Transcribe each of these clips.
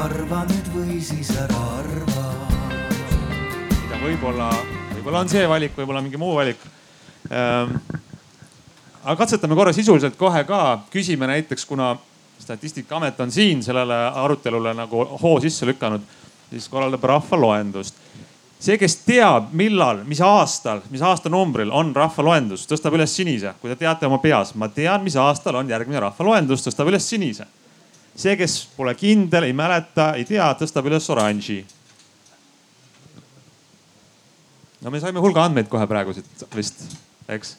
arva nüüd või siis ära arva. võib-olla, võib-olla on see valik, võib-olla mingi muu valik ähm, aga katsetame korra sisuliselt kohe ka, küsime näiteks, kuna statistikaamet on siin sellele arutelule nagu hoo sisse lükanud, siis korraldab rahvaloendust. see, kes teab, millal, mis aastal, mis aastanumbril on rahvaloendus, tõstab üles sinise. kui te teate oma peas, ma tean, mis aastal on järgmine rahvaloendus, tõstab üles sinise. See, kes pole kindel, ei mäleta, ei tea, tõstab üles oranži. no me saime hulga andmeid kohe praegu siit vist, eks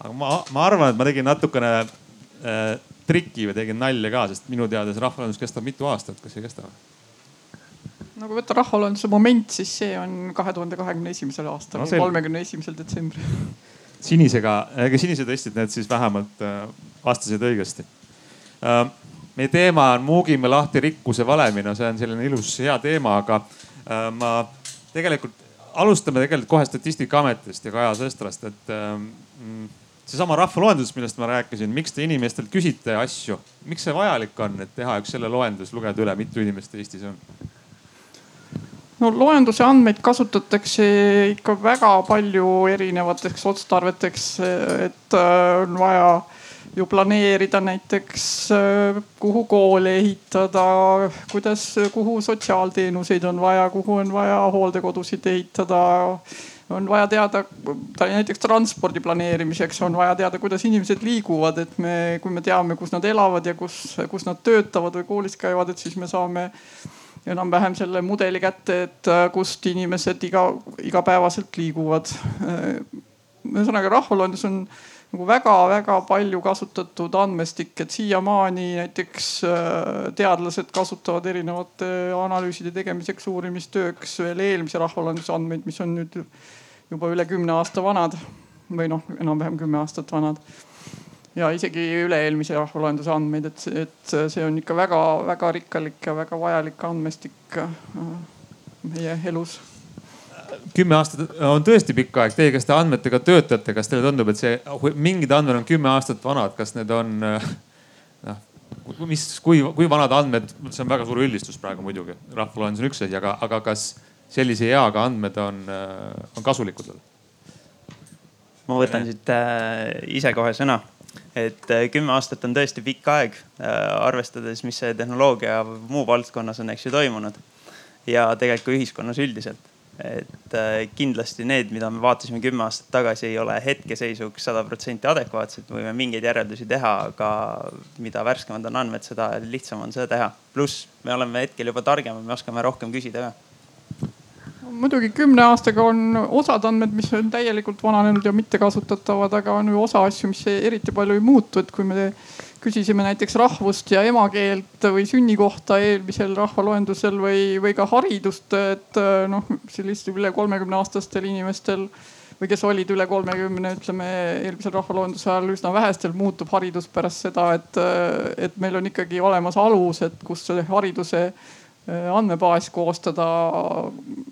aga ma, ma arvan, et ma tegin natukene äh, trikki või tegin nalja ka, sest minu teada see rahvaloendus kestab mitu aastat, kas ei kesta? no kui võtta rahvaloenduse moment, siis see on kahe tuhande kahekümne esimesel aastal no,, kolmekümne esimesel detsembril. sinisega, ega sinise testid, need siis vähemalt äh, vastasid õigesti äh,. Meie teema on muugime lahti rikkuse valemi, no see on selline ilus hea teema, aga äh, ma tegelikult alustame tegelikult kohe Statistikaametist ja Kaja Sõstrast, et ähm, seesama rahvaloendus, millest ma rääkisin, miks te inimestelt küsite asju, miks see vajalik on, et teha üks selle loendus, lugeda üle, mitu inimest Eestis on? no loenduse andmeid kasutatakse ikka väga palju erinevateks otstarveteks, et äh, on vaja ju planeerida näiteks, äh, kuhu koole ehitada, kuidas, kuhu sotsiaalteenuseid on vaja, kuhu on vaja hooldekodusid ehitada on vaja teada, näiteks transpordi planeerimiseks on vaja teada, kuidas inimesed liiguvad, et me, kui me teame, kus nad elavad ja kus, kus nad töötavad või koolis käivad, et siis me saame enam-vähem selle mudeli kätte, et äh, kust inimesed iga, igapäevaselt liiguvad. Äh, ühesõnaga rahvaloendus on nagu väga-väga palju kasutatud andmestik, et siiamaani näiteks äh, teadlased kasutavad erinevate analüüside tegemiseks, uurimistööks veel eelmise rahvaloenduse andmeid, mis on nüüd juba üle kümne aasta vanad või noh, enam-vähem kümme aastat vanad. ja isegi üle-eelmise rahvaloenduse andmeid, et, et see on ikka väga-väga rikkalik ja väga vajalik andmestik äh, meie elus kümme aastat on tõesti pikk aeg. Teie, kes te andmetega töötate, kas teile tundub, et see, mingid andmed on kümme aastat vanad, kas need on äh, noh, mis, kui, kui vanad andmed, see on väga suur üldistus praegu muidugi, rahvaloendus on üks asi, aga, aga kas sellise eaga andmed on, äh, on kasulikud veel? ma võtan siit äh, ise kohe sõna, et äh, kümme aastat on tõesti pikk aeg arvestades, mis see tehnoloogia muu valdkonnas on, eks ju, toimunud. ja tegelikult ka ühiskonnas üldiselt. Et äh, kindlasti need, mida me vaatasime kümme aastat tagasi, ei ole hetkeseisuks sada protsenti adekvaatsed, võime mingeid järeldusi teha, aga mida värskemad on andmed, seda lihtsam on seda teha. pluss me oleme hetkel juba targemad, me oskame rohkem küsida ka. Muidugi kümne aastaga on osad andmed, mis on täielikult vananenud ja mittekasutatavad, aga on ju osa asju, mis eriti palju ei muutu, et kui me küsisime näiteks rahvust ja emakeelt või sünnikohta eelmisel rahvaloendusel või, või ka haridust, et noh, sellistel üle kolmekümne aastastel inimestel või kes olid üle kolmekümne, ütleme eelmisel rahvaloenduse ajal üsna vähestel muutub haridus pärast seda, et, et meil on ikkagi olemas alus, et kus hariduse Äh, andmebaas koostada,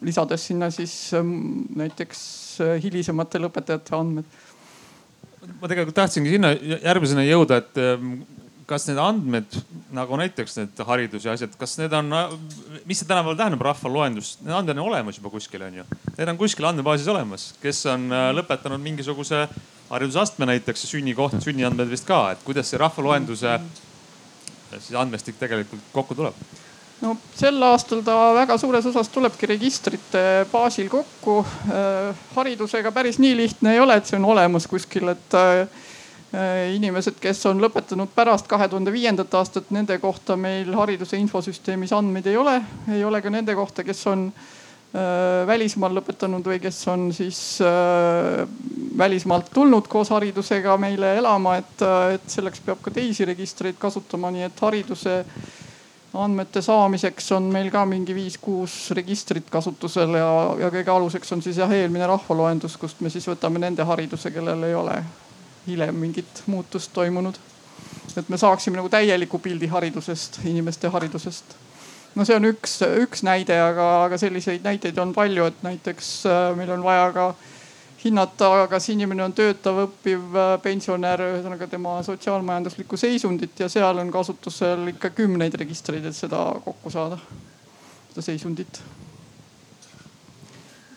lisades sinna siis ähm, näiteks äh, hilisemate lõpetajate andmed. Ma tegelikult tahtsingi sinna järgmisena jõuda, et ähm, kas need andmed nagu näiteks need haridus ja asjad, kas need on, mis see tänapäeval tähendab rahvaloendus, need andmed on olemas juba kuskil on ju. Need on kuskil andmebaasis olemas, kes on äh, lõpetanud mingisuguse haridusastme näiteks sünnikoht, sünniandmed vist ka, et kuidas see rahvaloenduse siis andmestik tegelikult kokku tuleb no sel aastal ta väga suures osas tulebki registrite baasil kokku. Äh, haridusega päris nii lihtne ei ole, et see on olemas kuskil, et äh, inimesed, kes on lõpetanud pärast kahe tuhande viiendat aastat, nende kohta meil hariduse infosüsteemis andmeid ei ole. ei ole ka nende kohta, kes on äh, välismaal lõpetanud või kes on siis välismaalt tulnud koos haridusega meile elama, et, et selleks peab ka teisi registreid kasutama, nii et hariduse andmete saamiseks on meil ka mingi viis-kuus registrit kasutusel ja, ja kõige aluseks on siis jah eelmine rahvaloendus, kust me siis võtame nende hariduse, kellel ei ole hiljem mingit muutust toimunud. et me saaksime nagu täieliku pildi haridusest, inimeste haridusest. no see on üks, üks näide, aga, aga selliseid näiteid on palju, et näiteks äh, meil on vaja ka hinnata, kas inimene on töötav, õppiv, pensionär, ühesõnaga tema sotsiaalmajanduslikku seisundit ja seal on kasutusel ikka kümneid registreid, et seda kokku saada, seda seisundit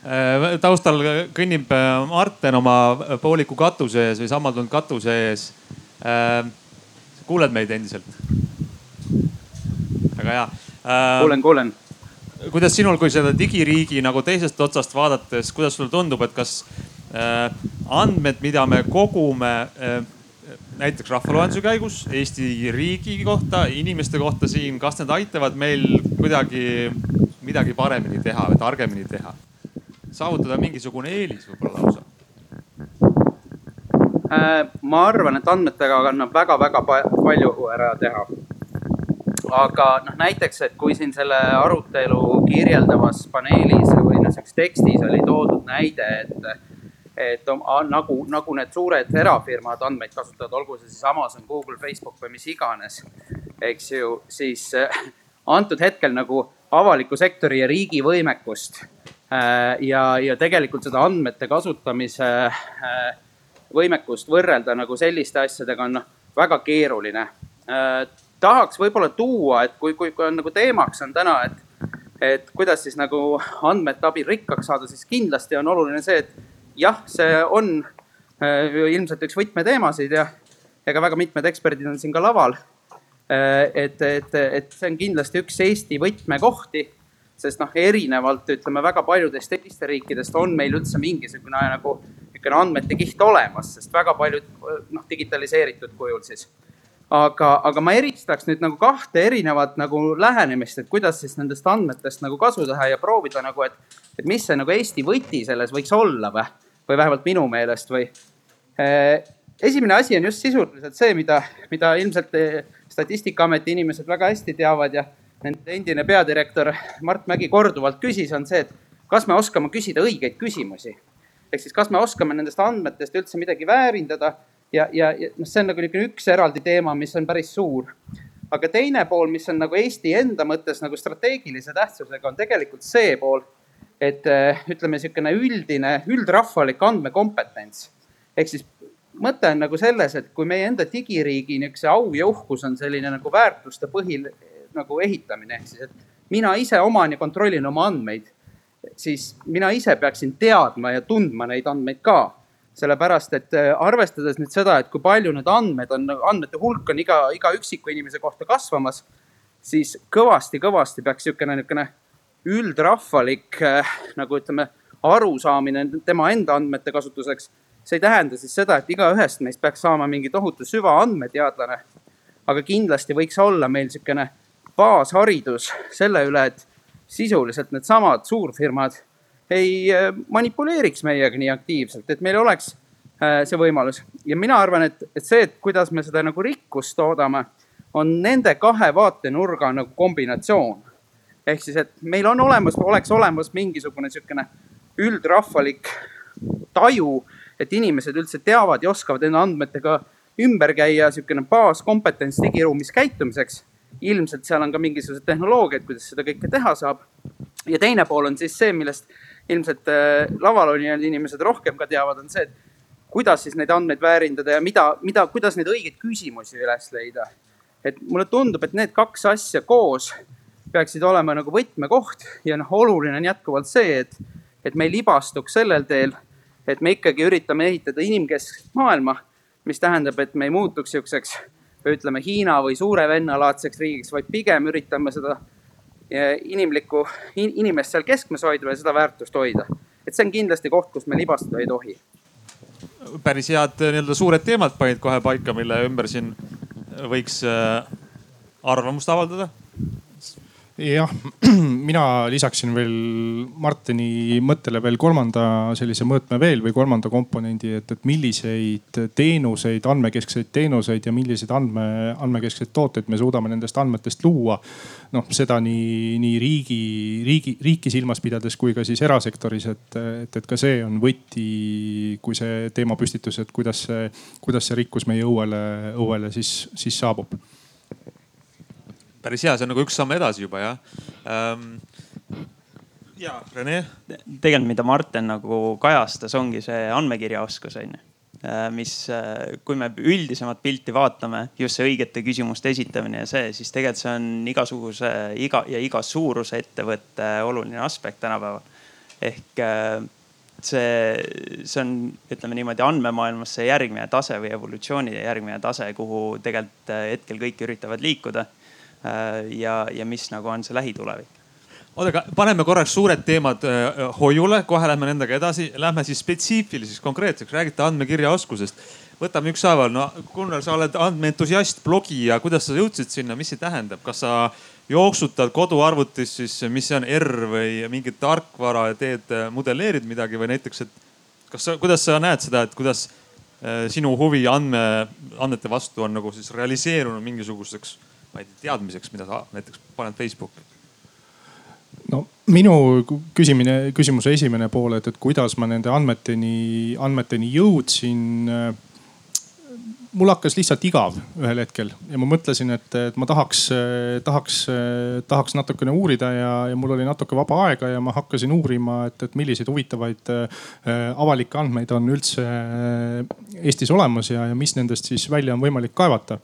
Äh, taustal kõnnib äh, Marten oma pooliku katuse ees või sammaldunud katuse ees. Äh, kuuled meid endiselt? väga hea. kuulen, kuulen. kuidas sinul, kui seda digiriigi nagu teisest otsast vaadates, kuidas sulle tundub, et kas andmed, mida me kogume näiteks rahvaloenduse käigus Eesti riigi kohta, inimeste kohta siin, kas need aitavad meil kuidagi midagi paremini teha või targemini teha? saavutada mingisugune eelis võib-olla lausa? Äh, ma arvan, et andmetega annab väga-väga palju ära teha. aga noh, näiteks, et kui siin selle arutelu kirjeldavas paneelis või noh, sihukeses tekstis oli toodud näide, et et nagu, nagu need suured erafirmad andmeid kasutavad, olgu see siis Amazon, Google, Facebook või mis iganes, eks ju, siis äh, antud hetkel nagu avaliku sektori ja riigi võimekust Äh, ja, ja tegelikult seda andmete kasutamise äh, võimekust võrrelda nagu selliste asjadega on noh, väga keeruline. Tahaks võib-olla tuua, et kui, kui, kui on nagu teemaks on täna, et, et kuidas siis nagu andmete abil rikkaks saada, siis kindlasti on oluline see, et jah, see on ilmselt üks võtmeteemasid ja, ka väga mitmed eksperdid on siin ka laval. et, et, et see on kindlasti üks Eesti võtmekohti sest noh, erinevalt ütleme väga paljudest teiste riikidest on meil üldse mingisugune nagu niisugune andmete kiht olemas, sest väga paljud noh, digitaliseeritud kujul siis. aga, aga ma eristaks nüüd nagu kahte erinevat nagu lähenemist, et kuidas siis nendest andmetest nagu kasu teha ja proovida nagu, et, et mis see nagu Eesti võti selles võiks olla või, või vähemalt minu meelest või eh, esimene asi on just sisuliselt see, mida, mida ilmselt Statistikaameti inimesed väga hästi teavad ja nende endine peadirektor Mart Mägi korduvalt küsis, on see, et kas me oskame küsida õigeid küsimusi. ehk siis, kas me oskame nendest andmetest üldse midagi väärindada ja, ja, ja noh, see on nagu niisugune üks eraldi teema, mis on päris suur. aga teine pool, mis on nagu Eesti enda mõttes nagu strateegilise tähtsusega, on tegelikult see pool, et eh, ütleme, niisugune üldine, üldrahvalik andmekompetents. ehk siis mõte on nagu selles, et kui meie enda digiriigi niisuguse au ja uhkus on selline nagu väärtuste põhil nagu ehitamine, ehk siis, et mina ise oman ja kontrollin oma andmeid, siis mina ise peaksin teadma ja tundma neid andmeid ka. sellepärast, et äh, arvestades nüüd seda, et kui palju need andmed on, andmete hulk on iga, iga üksiku inimese kohta kasvamas, siis kõvasti-kõvasti peaks niisugune, niisugune üldrahvalik äh, nagu ütleme, arusaamine tema enda andmete kasutuseks see ei tähenda siis seda, et igaühest meist peaks saama mingi tohutu süvaandmeteadlane. aga kindlasti võiks olla meil niisugune baasharidus selle üle, et sisuliselt needsamad suurfirmad ei äh, manipuleeriks meiega nii aktiivselt, et meil oleks äh, see võimalus. ja mina arvan, et, et see, et kuidas me seda nagu rikkust toodame, on nende kahe vaatenurga nagu kombinatsioon. Ehk siis, et meil on olemas, oleks olemas mingisugune niisugune üldrahvalik taju, et inimesed üldse teavad ja oskavad enda andmetega ümber käia, niisugune baaskompetents digiruumis käitumiseks ilmselt seal on ka mingisugused tehnoloogiad, kuidas seda kõike teha saab. ja teine pool on siis see, millest ilmselt äh, laval olijad inimesed rohkem ka teavad, on see, et kuidas siis neid andmeid väärindada ja mida, mida, kuidas neid õigeid küsimusi üles leida. et mulle tundub, et need kaks asja koos peaksid olema nagu võtmekoht ja noh, oluline on jätkuvalt see, et, et me ei libastuks sellel teel, et me ikkagi üritame ehitada inimkeskset maailma, mis tähendab, et me ei muutuks sihukeseks ütleme Hiina või suure venna laadseks riigiks, vaid pigem üritame seda eh, inimlikku in,, inimest seal keskmes hoida ja seda väärtust hoida. et see on kindlasti koht, kus me libastuda ei tohi. päris head eh, nii-öelda suured teemad panid kohe paika, mille ümber siin võiks eh, arvamust avaldada jah, mina lisaksin veel Martini mõttele veel kolmanda sellise mõõtme veel või kolmanda komponendi, et, et milliseid teenuseid, andmekeskseid teenuseid ja milliseid andme, andmekeskseid tooteid me suudame nendest andmetest luua. noh, seda nii, nii riigi, riigi, riiki silmas pidades kui ka siis erasektoris, et, et, et ka see on võti, kui see teemapüstitus, et kuidas see, kuidas see rikkus meie õuele, õuele siis, siis saabub päris hea, see on nagu üks samm edasi juba jah ähm,. ja Rene. tegelikult, mida Martin nagu kajastas, ongi see andmekirjaoskus on ju mis, kui me üldisemat pilti vaatame, just see õigete küsimuste esitamine ja see, siis tegelikult see on igasuguse, iga ja iga suuruse ettevõtte oluline aspekt tänapäeval. ehk see, see on, ütleme niimoodi andmemaailmas see järgmine tase või evolutsiooni järgmine tase, kuhu tegelikult hetkel kõik üritavad liikuda. Ja, ja mis nagu on see lähitulevik. Oota, aga paneme korraks suured teemad äh, hoiule, kohe lähme nendega edasi. Lähme siis spetsiifiliseks, konkreetseks, räägite andmekirjaoskusest. võtame ükshaaval, no Gunnar, sa oled andmeentusiast, blogija, kuidas sa jõudsid sinna, mis see tähendab, kas sa jooksutad koduarvutis siis, mis see on R või mingit tarkvara ja teed, äh, modelleerid midagi või näiteks, et kas sa, kuidas sa näed seda, et kuidas äh, sinu huvi andme, andmete vastu on nagu siis realiseerunud mingisuguseks, ma ei tea, teadmiseks, mida sa näiteks paned Facebooki? no minu küsimine, küsimuse esimene pool, et, et kuidas ma nende andmeteni, andmeteni jõudsin. mul hakkas lihtsalt igav ühel hetkel ja ma mõtlesin, et, et ma tahaks, tahaks, tahaks natukene uurida ja, ja mul oli natuke vaba aega ja ma hakkasin uurima, et, et milliseid huvitavaid äh, avalikke andmeid on üldse Eestis olemas ja, ja mis nendest siis välja on võimalik kaevata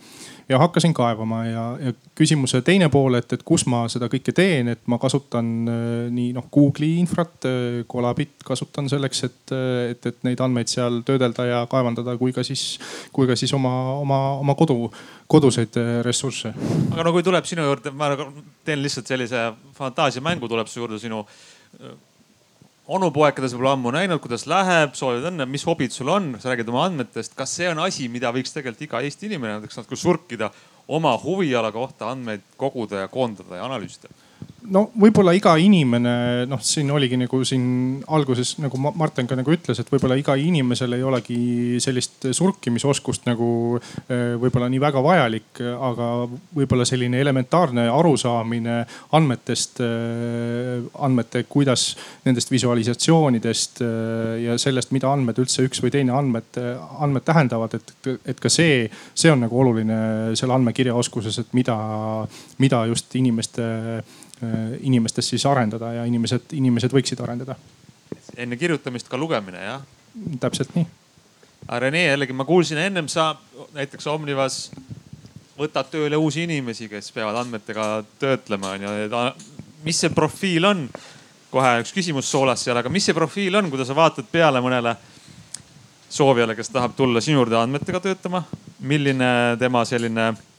ja hakkasin kaevama ja, ja küsimuse teine pool, et, et kus ma seda kõike teen, et ma kasutan äh, nii noh Google'i infrat äh,, Colabit kasutan selleks, et, et, et neid andmeid seal töödelda ja kaevandada, kui ka siis, kui ka siis oma, oma, oma kodu, koduseid äh, ressursse. aga no kui tuleb sinu juurde, ma teen lihtsalt sellise fantaasiamängu, tuleb su juurde sinu onupoegades võib-olla ammu näinud, kuidas läheb, soovid õnne, mis hobid sul on, sa räägid oma andmetest. kas see on asi, mida võiks tegelikult iga Eesti inimene näiteks natuke surkida, oma huviala kohta andmeid koguda ja koondada ja analüüsida? No võib-olla iga inimene, noh, siin oligi nagu siin alguses nagu Martin ka nagu ütles, et võib-olla iga inimesel ei olegi sellist surkimisoskust nagu eh, võib-olla nii väga vajalik, aga võib-olla selline elementaarne arusaamine andmetest, eh, andmete, kuidas nendest visualisatsioonidest eh, ja sellest, mida andmed üldse üks või teine andmed, andmed tähendavad, et, et ka see, see on nagu oluline selle andmekirjaoskuses, et mida, mida just inimeste inimestes siis arendada ja inimesed, inimesed võiksid arendada. enne kirjutamist ka lugemine, jah? täpselt nii. aga Rene, jällegi ma kuulsin ennem sa näiteks Omnivas võtad tööle uusi inimesi, kes peavad andmetega töötlema onju. mis see profiil on? kohe üks küsimus soolas seal, aga mis see profiil on, kui sa vaatad peale mõnele soovijale, kes tahab tulla sinu juurde andmetega töötama, milline tema selline Äh,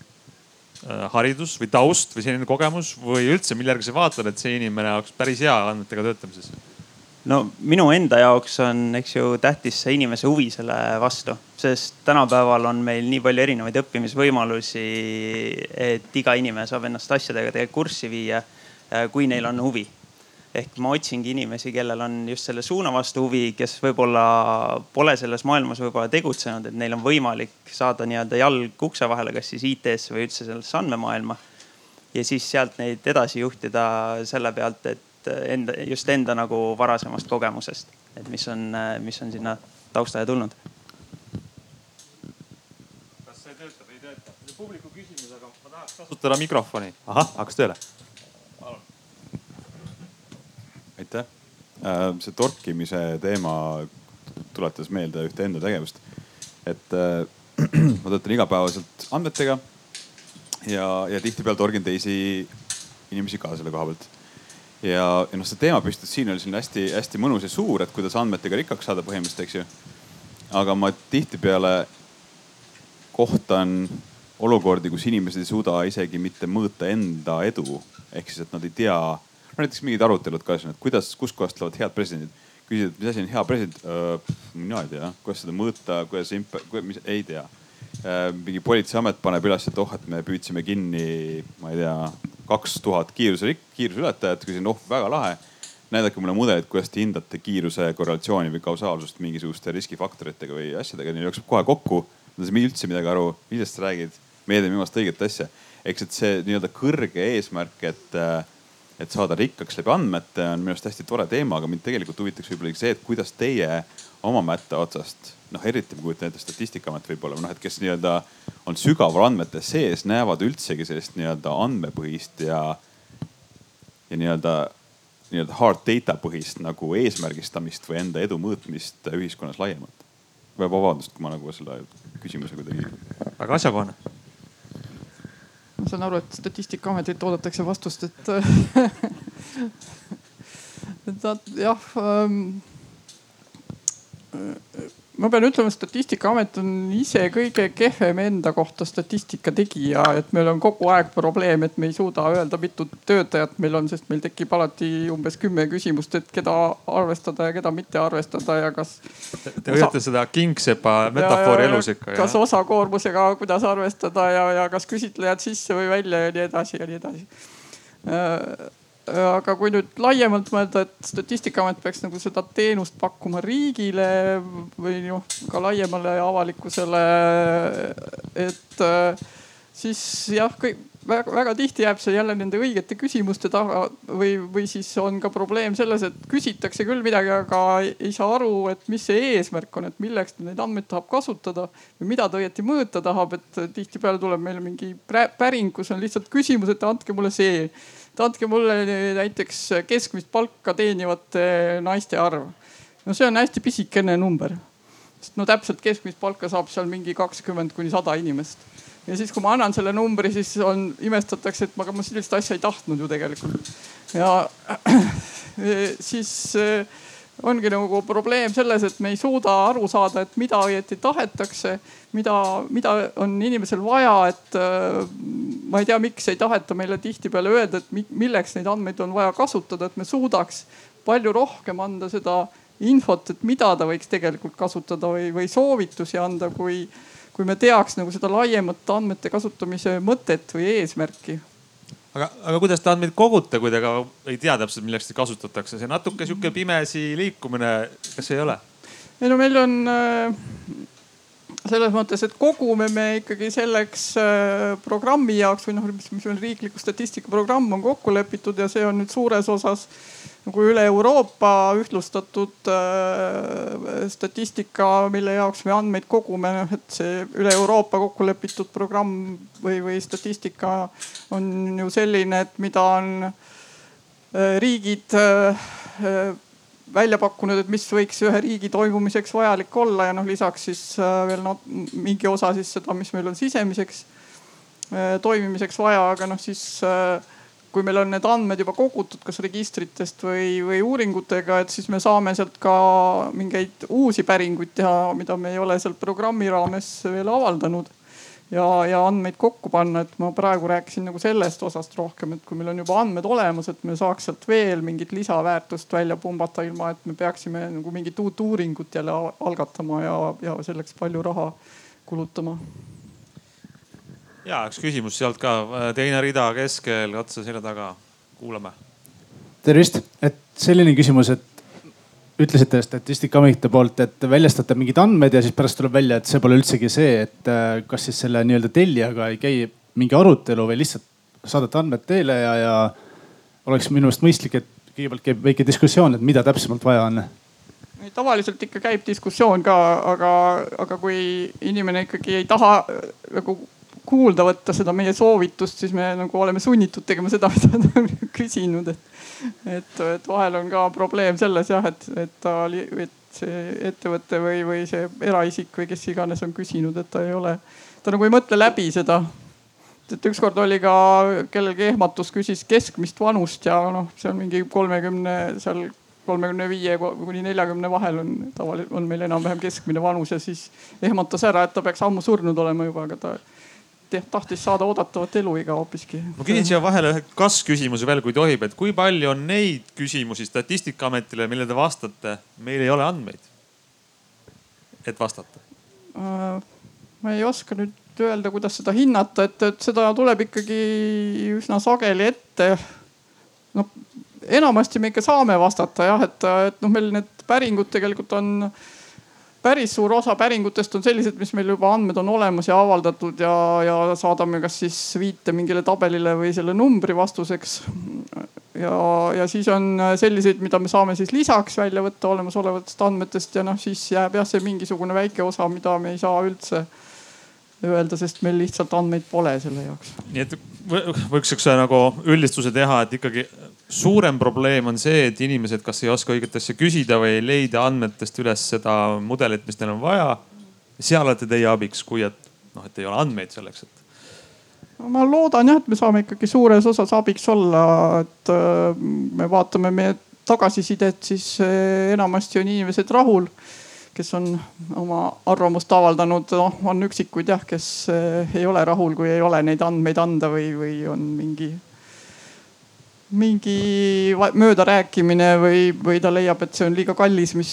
haridus või taust või selline kogemus või üldse, mille järgi sa vaatad, et see inimene oleks päris hea andmetega töötamises? no minu enda jaoks on, eks ju, tähtis see inimese huvi selle vastu, sest tänapäeval on meil nii palju erinevaid õppimisvõimalusi, et iga inimene saab ennast asjadega tegelikult kurssi viia, äh, kui neil on huvi ehk ma otsingi inimesi, kellel on just selle suuna vastu huvi, kes võib-olla pole selles maailmas võib-olla tegutsenud, et neil on võimalik saada nii-öelda jalg ukse vahele, kas siis IT-sse või üldse sellesse andmemaailma. ja siis sealt neid edasi juhtida selle pealt, et enda, just enda nagu varasemast kogemusest, et mis on, mis on sinna taustale tulnud. kas see töötab, ei tööta? publiku küsimus, aga ma tahaks kasutada mikrofoni. ahah, hakkas tööle aitäh. Äh, see torkimise teema tuletas meelde ühte enda tegevust. et äh, ma töötan igapäevaselt andmetega ja, ja tihtipeale torgin teisi inimesi ka selle koha pealt. ja, ja noh, see teemapüstitus siin oli selline hästi-hästi mõnus ja suur, et kuidas andmetega rikkaks saada põhimõtteliselt, eks ju. aga ma tihtipeale kohtan olukordi, kus inimesed ei suuda isegi mitte mõõta enda edu. ehk siis, et nad ei tea näiteks mingid arutelud ka siin, et kuidas, kuskohast tulevad head presidendid. küsid, et mis asi on hea president äh,? mina ei tea, kuidas seda mõõta, kuidas imp-, mis, ei tea äh,. mingi politseiamet paneb üles, et oh, et me püüdsime kinni, ma ei tea, kaks tuhat kiiruse, kiiruseületajat. küsin, oh väga lahe. näidake mulle mudelit, kuidas te hindate kiiruse korrelatsiooni või kausaalsust mingisuguste riskifaktoritega või asjadega. Neil jookseb kohe kokku, nad ei saa üldse midagi aru, millest sa räägid. meie teeme viimast õiget asja. eks, et see nii-öelda kõrge eesmärk, et äh, et saada rikkaks läbi andmete on minu arust hästi tore teema, aga mind tegelikult huvitaks võib-olla see, et kuidas teie oma mätta otsast, noh eriti ma kujutan ette Statistikaamet võib-olla, noh et kes nii-öelda on sügaval andmete sees, näevad üldsegi sellist nii-öelda andmepõhist ja, ja nii-öelda nii-öelda hard data põhist nagu eesmärgistamist või enda edu mõõtmist ühiskonnas laiemalt? või vabandust, kui ma nagu selle küsimuse kuidagi. väga asjakohane. Ma saan aru, et Statistikaametilt oodatakse vastust, et et nad jah ähm, ma pean ütlema, Statistikaamet on ise kõige kehvem enda kohta statistika tegija, et meil on kogu aeg probleem, et me ei suuda öelda, mitu töötajat meil on, sest meil tekib alati umbes kümme küsimust, et keda arvestada ja keda mitte arvestada ja kas. Te hoiate seda kingsepa metafoori elus ikka. kas osakoormusega, kuidas arvestada ja, ja kas küsitlejad sisse või välja ja nii edasi ja nii edasi äh, aga kui nüüd laiemalt mõelda, et Statistikaamet peaks nagu seda teenust pakkuma riigile või noh, ka laiemale avalikkusele. et äh, siis jah, väga, väga tihti jääb see jälle nende õigete küsimuste taha või, või siis on ka probleem selles, et küsitakse küll midagi, aga ei saa aru, et mis see eesmärk on, et milleks ta neid andmeid tahab kasutada või mida ta õieti mõõta tahab, et tihtipeale tuleb meile mingi päring, kus on lihtsalt küsimus, et andke mulle see et andke mulle näiteks keskmist palka teenivate naiste arv. no see on hästi pisikene number. sest no täpselt keskmist palka saab seal mingi kakskümmend kuni sada inimest. ja siis, kui ma annan selle numbri, siis on, imestatakse, et aga ma sellist asja ei tahtnud ju tegelikult. ja siis ongi nagu probleem selles, et me ei suuda aru saada, et mida õieti tahetakse, mida, mida on inimesel vaja, et äh, ma ei tea, miks ei taheta meile tihtipeale öelda, et milleks neid andmeid on vaja kasutada, et me suudaks palju rohkem anda seda infot, et mida ta võiks tegelikult kasutada või, või soovitusi anda, kui, kui me teaks nagu seda laiemat andmete kasutamise mõtet või eesmärki aga, aga kuidas te andmeid kogute, kui te ka ei tea täpselt, milleks neid kasutatakse, see natuke sihuke pimesi liikumine, kas ei ole? ei no meil on äh, selles mõttes, et kogume me ikkagi selleks äh, programmi jaoks või noh, mis, mis meil riikliku statistika programm on kokku lepitud ja see on nüüd suures osas nagu üle Euroopa ühtlustatud äh, statistika, mille jaoks me andmeid kogume, noh et see üle Euroopa kokku lepitud programm või, või statistika on ju selline, et mida on äh, riigid äh, välja pakkunud, et mis võiks ühe riigi toimumiseks vajalik olla ja noh, lisaks siis veel no, mingi osa siis seda, mis meil on sisemiseks toimimiseks vaja, aga noh, siis äh, kui meil on need andmed juba kogutud, kas registritest või, või uuringutega, et siis me saame sealt ka mingeid uusi päringuid teha, mida me ei ole seal programmi raames veel avaldanud. Ja, ja andmeid kokku panna, et ma praegu rääkisin nagu sellest osast rohkem, et kui meil on juba andmed olemas, et me saaks sealt veel mingit lisaväärtust välja pumbata, ilma et me peaksime nagu mingit uut uuringut jälle algatama ja, ja selleks palju raha kulutama. Ja üks küsimus sealt ka, teine rida keskel, otse selja taga, kuulame. tervist, et selline küsimus, et ütlesite Statistikaameti poolt, et väljastate mingid andmed ja siis pärast tuleb välja, et see pole üldsegi see, et äh, kas siis selle nii-öelda tellijaga ei käi mingi arutelu või lihtsalt saadate andmed teele ja, ja oleks minu meelest mõistlik, et kõigepealt käib väike diskussioon, et mida täpsemalt vaja on. Tavaliselt ikka käib diskussioon ka, aga, aga kui inimene ikkagi ei taha nagu kuulda võtta seda meie soovitust, siis me nagu oleme sunnitud tegema seda, mida ta on küsinud, et. et, et vahel on ka probleem selles jah, et, et ta, et see ettevõte või, või see eraisik või kes iganes on küsinud, et ta ei ole, ta nagu ei mõtle läbi seda. et ükskord oli ka kellelgi ehmatus, küsis keskmist vanust ja noh, see on mingi kolmekümne seal kolmekümne viie kuni neljakümne vahel on tavaliselt on meil enam-vähem keskmine vanus ja siis ehmatas ära, et ta peaks ammu surnud olema juba, aga ta tahtis saada oodatavat eluiga hoopiski. ma küsin siia vahele ühe kas-küsimuse veel, kui tohib, et kui palju on neid küsimusi Statistikaametile, millele te vastate, meil ei ole andmeid, et vastata? Äh, ma ei oska nüüd öelda, kuidas seda hinnata, et, et seda tuleb ikkagi üsna sageli ette. noh, enamasti me ikka saame vastata jah, et, et noh, meil need päringud tegelikult on päris suur osa päringutest on sellised, mis meil juba andmed on olemas ja avaldatud ja, ja saadame kas siis viite mingile tabelile või selle numbri vastuseks. ja, ja siis on selliseid, mida me saame siis lisaks välja võtta olemasolevatest andmetest ja noh, siis jääb jah, see mingisugune väike osa, mida me ei saa üldse öelda, sest meil lihtsalt andmeid pole selle jaoks. nii et võiks siukse nagu üldistuse teha, et ikkagi suurem probleem on see, et inimesed kas ei oska õiget asja küsida või ei leida andmetest üles seda mudelit, mis neil on vaja. seal olete teie abiks, kui et noh, et ei ole andmeid selleks, et ma loodan jah, et me saame ikkagi suures osas abiks olla, et äh, me vaatame meie tagasisidet, siis äh, enamasti on inimesed rahul, kes on oma arvamust avaldanud, noh on üksikuid jah, kes äh, ei ole rahul, kui ei ole neid andmeid anda või, või on mingi mingi möödarääkimine või, või ta leiab, et see on liiga kallis, mis,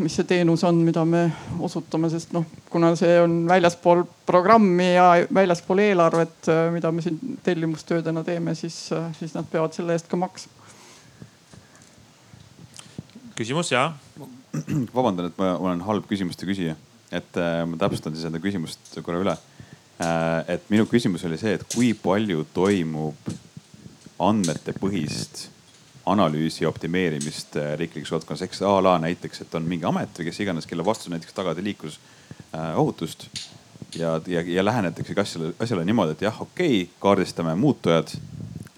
mis see teenus on, mida me osutame, sest noh, kuna see on väljaspool programmi ja väljaspool eelarvet, mida me siin tellimustöödena teeme, siis, siis nad peavad selle eest ka maksma. küsimus ja? vabandan, et ma olen halb küsimuste küsija, et äh, ma täpsustan siis enda küsimust korra üle. Äh, et minu küsimus oli see, et kui palju toimub andmetepõhist analüüsi optimeerimist äh, riiklikus valdkonnas, eks a la näiteks, et on mingi amet või kes iganes, kelle vastus näiteks tagada liiklusohutust. ja, ja, ja lähenetakse asjale, asjale niimoodi, et jah, okei okay,, kaardistame muutujad,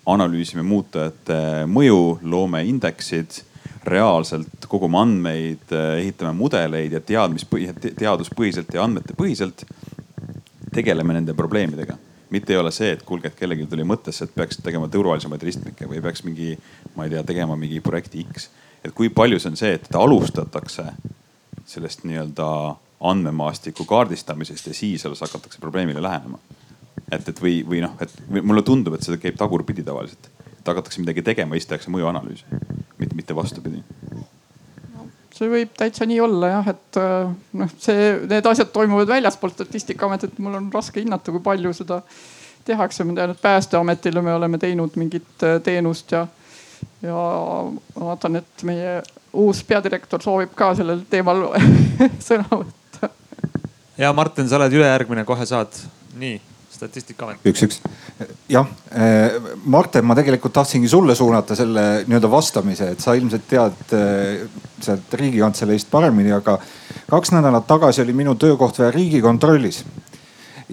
analüüsime muutujate mõju, loome indeksid, reaalselt kogume andmeid, ehitame mudeleid ja teadmispõhi, teaduspõhiselt ja andmetepõhiselt tegeleme nende probleemidega mitte ei ole see, et kuulge, et kellelgi tuli mõttesse, et peaks tegema turvalisemaid ristmikke või peaks mingi, ma ei tea, tegema mingi projekti X. et kui palju see on see, et alustatakse sellest nii-öelda andmemaastiku kaardistamisest ja siis alles hakatakse probleemile lähenema. et, et või, või noh, et mulle tundub, et see käib tagurpidi tavaliselt. et hakatakse midagi tegema, siis tehakse mõjuanalüüsi, mitte, mitte vastupidi see võib täitsa nii olla jah, et äh, noh, see, need asjad toimuvad väljaspool statistikaametit, mul on raske hinnata, kui palju seda tehakse. ma tean, et päästeametile me oleme teinud mingit äh, teenust ja, ja vaatan, et meie uus peadirektor soovib ka sellel teemal sõna võtta. ja Martin, sa oled ülejärgmine, kohe saad. nii statistikaamet. üks-üks, jah, eh, Marten, ma tegelikult tahtsingi sulle suunata selle nii-öelda vastamise, et sa ilmselt tead eh, sealt riigikantseleist paremini, aga kaks nädalat tagasi oli minu töökoht veel riigikontrollis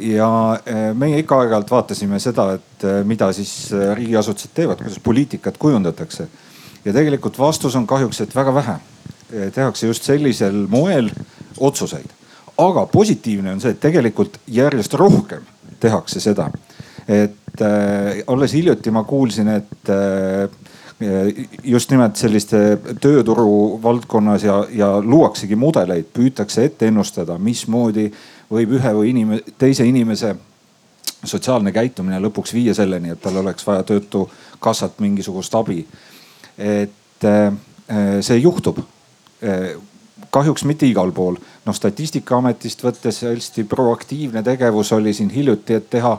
ja eh, meie ikka aeg-ajalt vaatasime seda, et mida siis riigiasutused teevad, kuidas poliitikat kujundatakse. ja tegelikult vastus on kahjuks, et väga vähe tehakse just sellisel moel otsuseid. aga positiivne on see, et tegelikult järjest rohkem tehakse seda. et äh, alles hiljuti ma kuulsin, et äh, just nimelt selliste tööturu valdkonnas ja, ja luuaksegi mudeleid, püütakse ette ennustada, mismoodi võib ühe või inime, teise inimese sotsiaalne käitumine lõpuks viia selleni, et tal oleks vaja töötukassalt mingisugust abi. et äh, see juhtub äh, kahjuks mitte igal pool. Noh statistikaametist võttes hästi proaktiivne tegevus oli siin hiljuti, et teha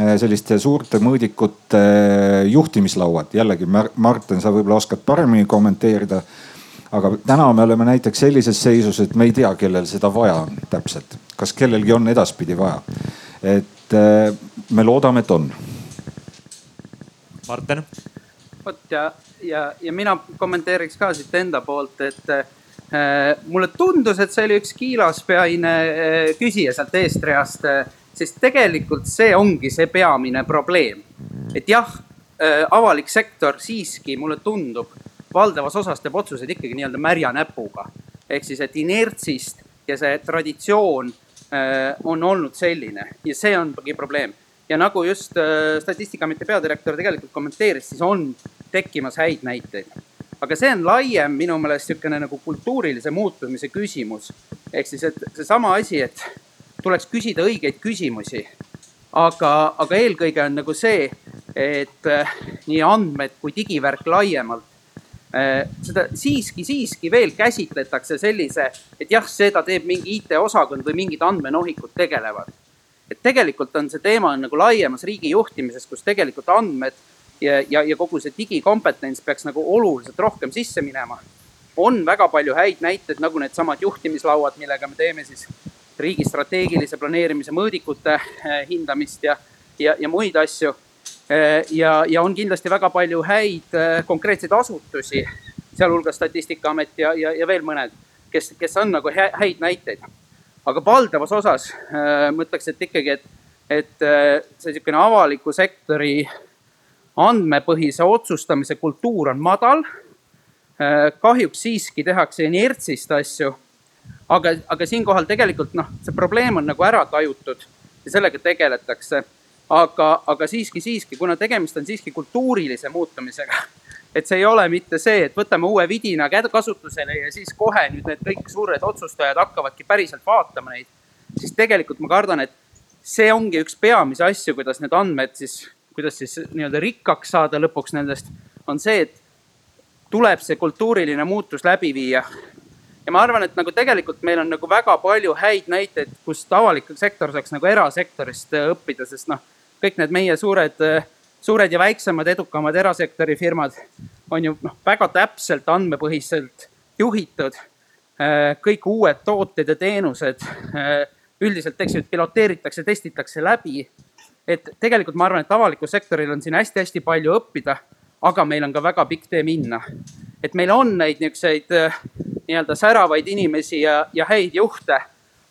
eh, selliste suurte mõõdikute eh, juhtimislauad. jällegi Martin, sa võib-olla oskad paremini kommenteerida. aga täna me oleme näiteks sellises seisus, et me ei tea, kellel seda vaja on täpselt. kas kellelgi on edaspidi vaja? et eh, me loodame, et on. Martin. vot ja, ja, ja mina kommenteeriks ka siit enda poolt, et mulle tundus, et see oli üks kiilaspeaine äh, küsija sealt eestreast, äh, sest tegelikult see ongi see peamine probleem. et jah, avalik sektor siiski, mulle tundub, valdavas osas teeb otsuseid ikkagi nii-öelda märja näpuga. ehk siis, et inertsist ja see traditsioon on olnud selline ja see ongi probleem. ja nagu just Statistikaameti peadirektor tegelikult kommenteeris, siis on tekkimas häid näiteid aga see on laiem minu meelest niisugune nagu kultuurilise muutumise küsimus. ehk siis, et seesama asi, et tuleks küsida õigeid küsimusi. aga, aga eelkõige on nagu see, et äh, nii andmed kui digivärk laiemalt äh, seda siiski, siiski veel käsitletakse sellise, et jah, seda teeb mingi IT-osakond või mingid andmenohikud tegelevad. et tegelikult on see teema on nagu laiemas riigi juhtimises, kus tegelikult andmed ja, ja, ja kogu see digikompetents peaks nagu oluliselt rohkem sisse minema. on väga palju häid näiteid, nagu needsamad juhtimislauad, millega me teeme siis riigi strateegilise planeerimise mõõdikute eh, hindamist ja, ja, ja muid asju. Eh, ja, ja on kindlasti väga palju häid eh, konkreetseid asutusi, sealhulgas Statistikaamet ja, ja, ja veel mõned, kes, kes on nagu häid näiteid. aga valdavas osas ma ütleks, et ikkagi, et, et see niisugune avaliku sektori andmepõhise otsustamise kultuur on madal. kahjuks siiski tehakse inertsist asju. aga, aga siinkohal tegelikult noh, see probleem on nagu ära tajutud ja sellega tegeletakse aga, aga siiski, siiski, kuna tegemist on siiski kultuurilise muutumisega, et see ei ole mitte see, et võtame uue vidina kasutusele ja siis kohe nüüd need kõik suured otsustajad hakkavadki päriselt vaatama neid. siis tegelikult ma kardan, et see ongi üks peamisi asju, kuidas need andmed siis, kuidas siis nii-öelda rikkaks saada lõpuks nendest, on see, et tuleb see kultuuriline muutus läbi viia. ja ma arvan, et nagu tegelikult meil on nagu väga palju häid näiteid, kust avalik sektor saaks nagu erasektorist õppida, sest noh kõik need meie suured, suured ja väiksemad edukamad erasektori firmad on ju noh, väga täpselt andmepõhiselt juhitud. kõik uued tooted ja teenused üldiselt, eks ju, piloteeritakse, testitakse läbi. Et tegelikult ma arvan, et avalikul sektoril on siin hästi-hästi palju õppida, aga meil on ka väga pikk tee minna. et meil on neid niisuguseid nii-öelda säravaid inimesi ja, ja häid juhte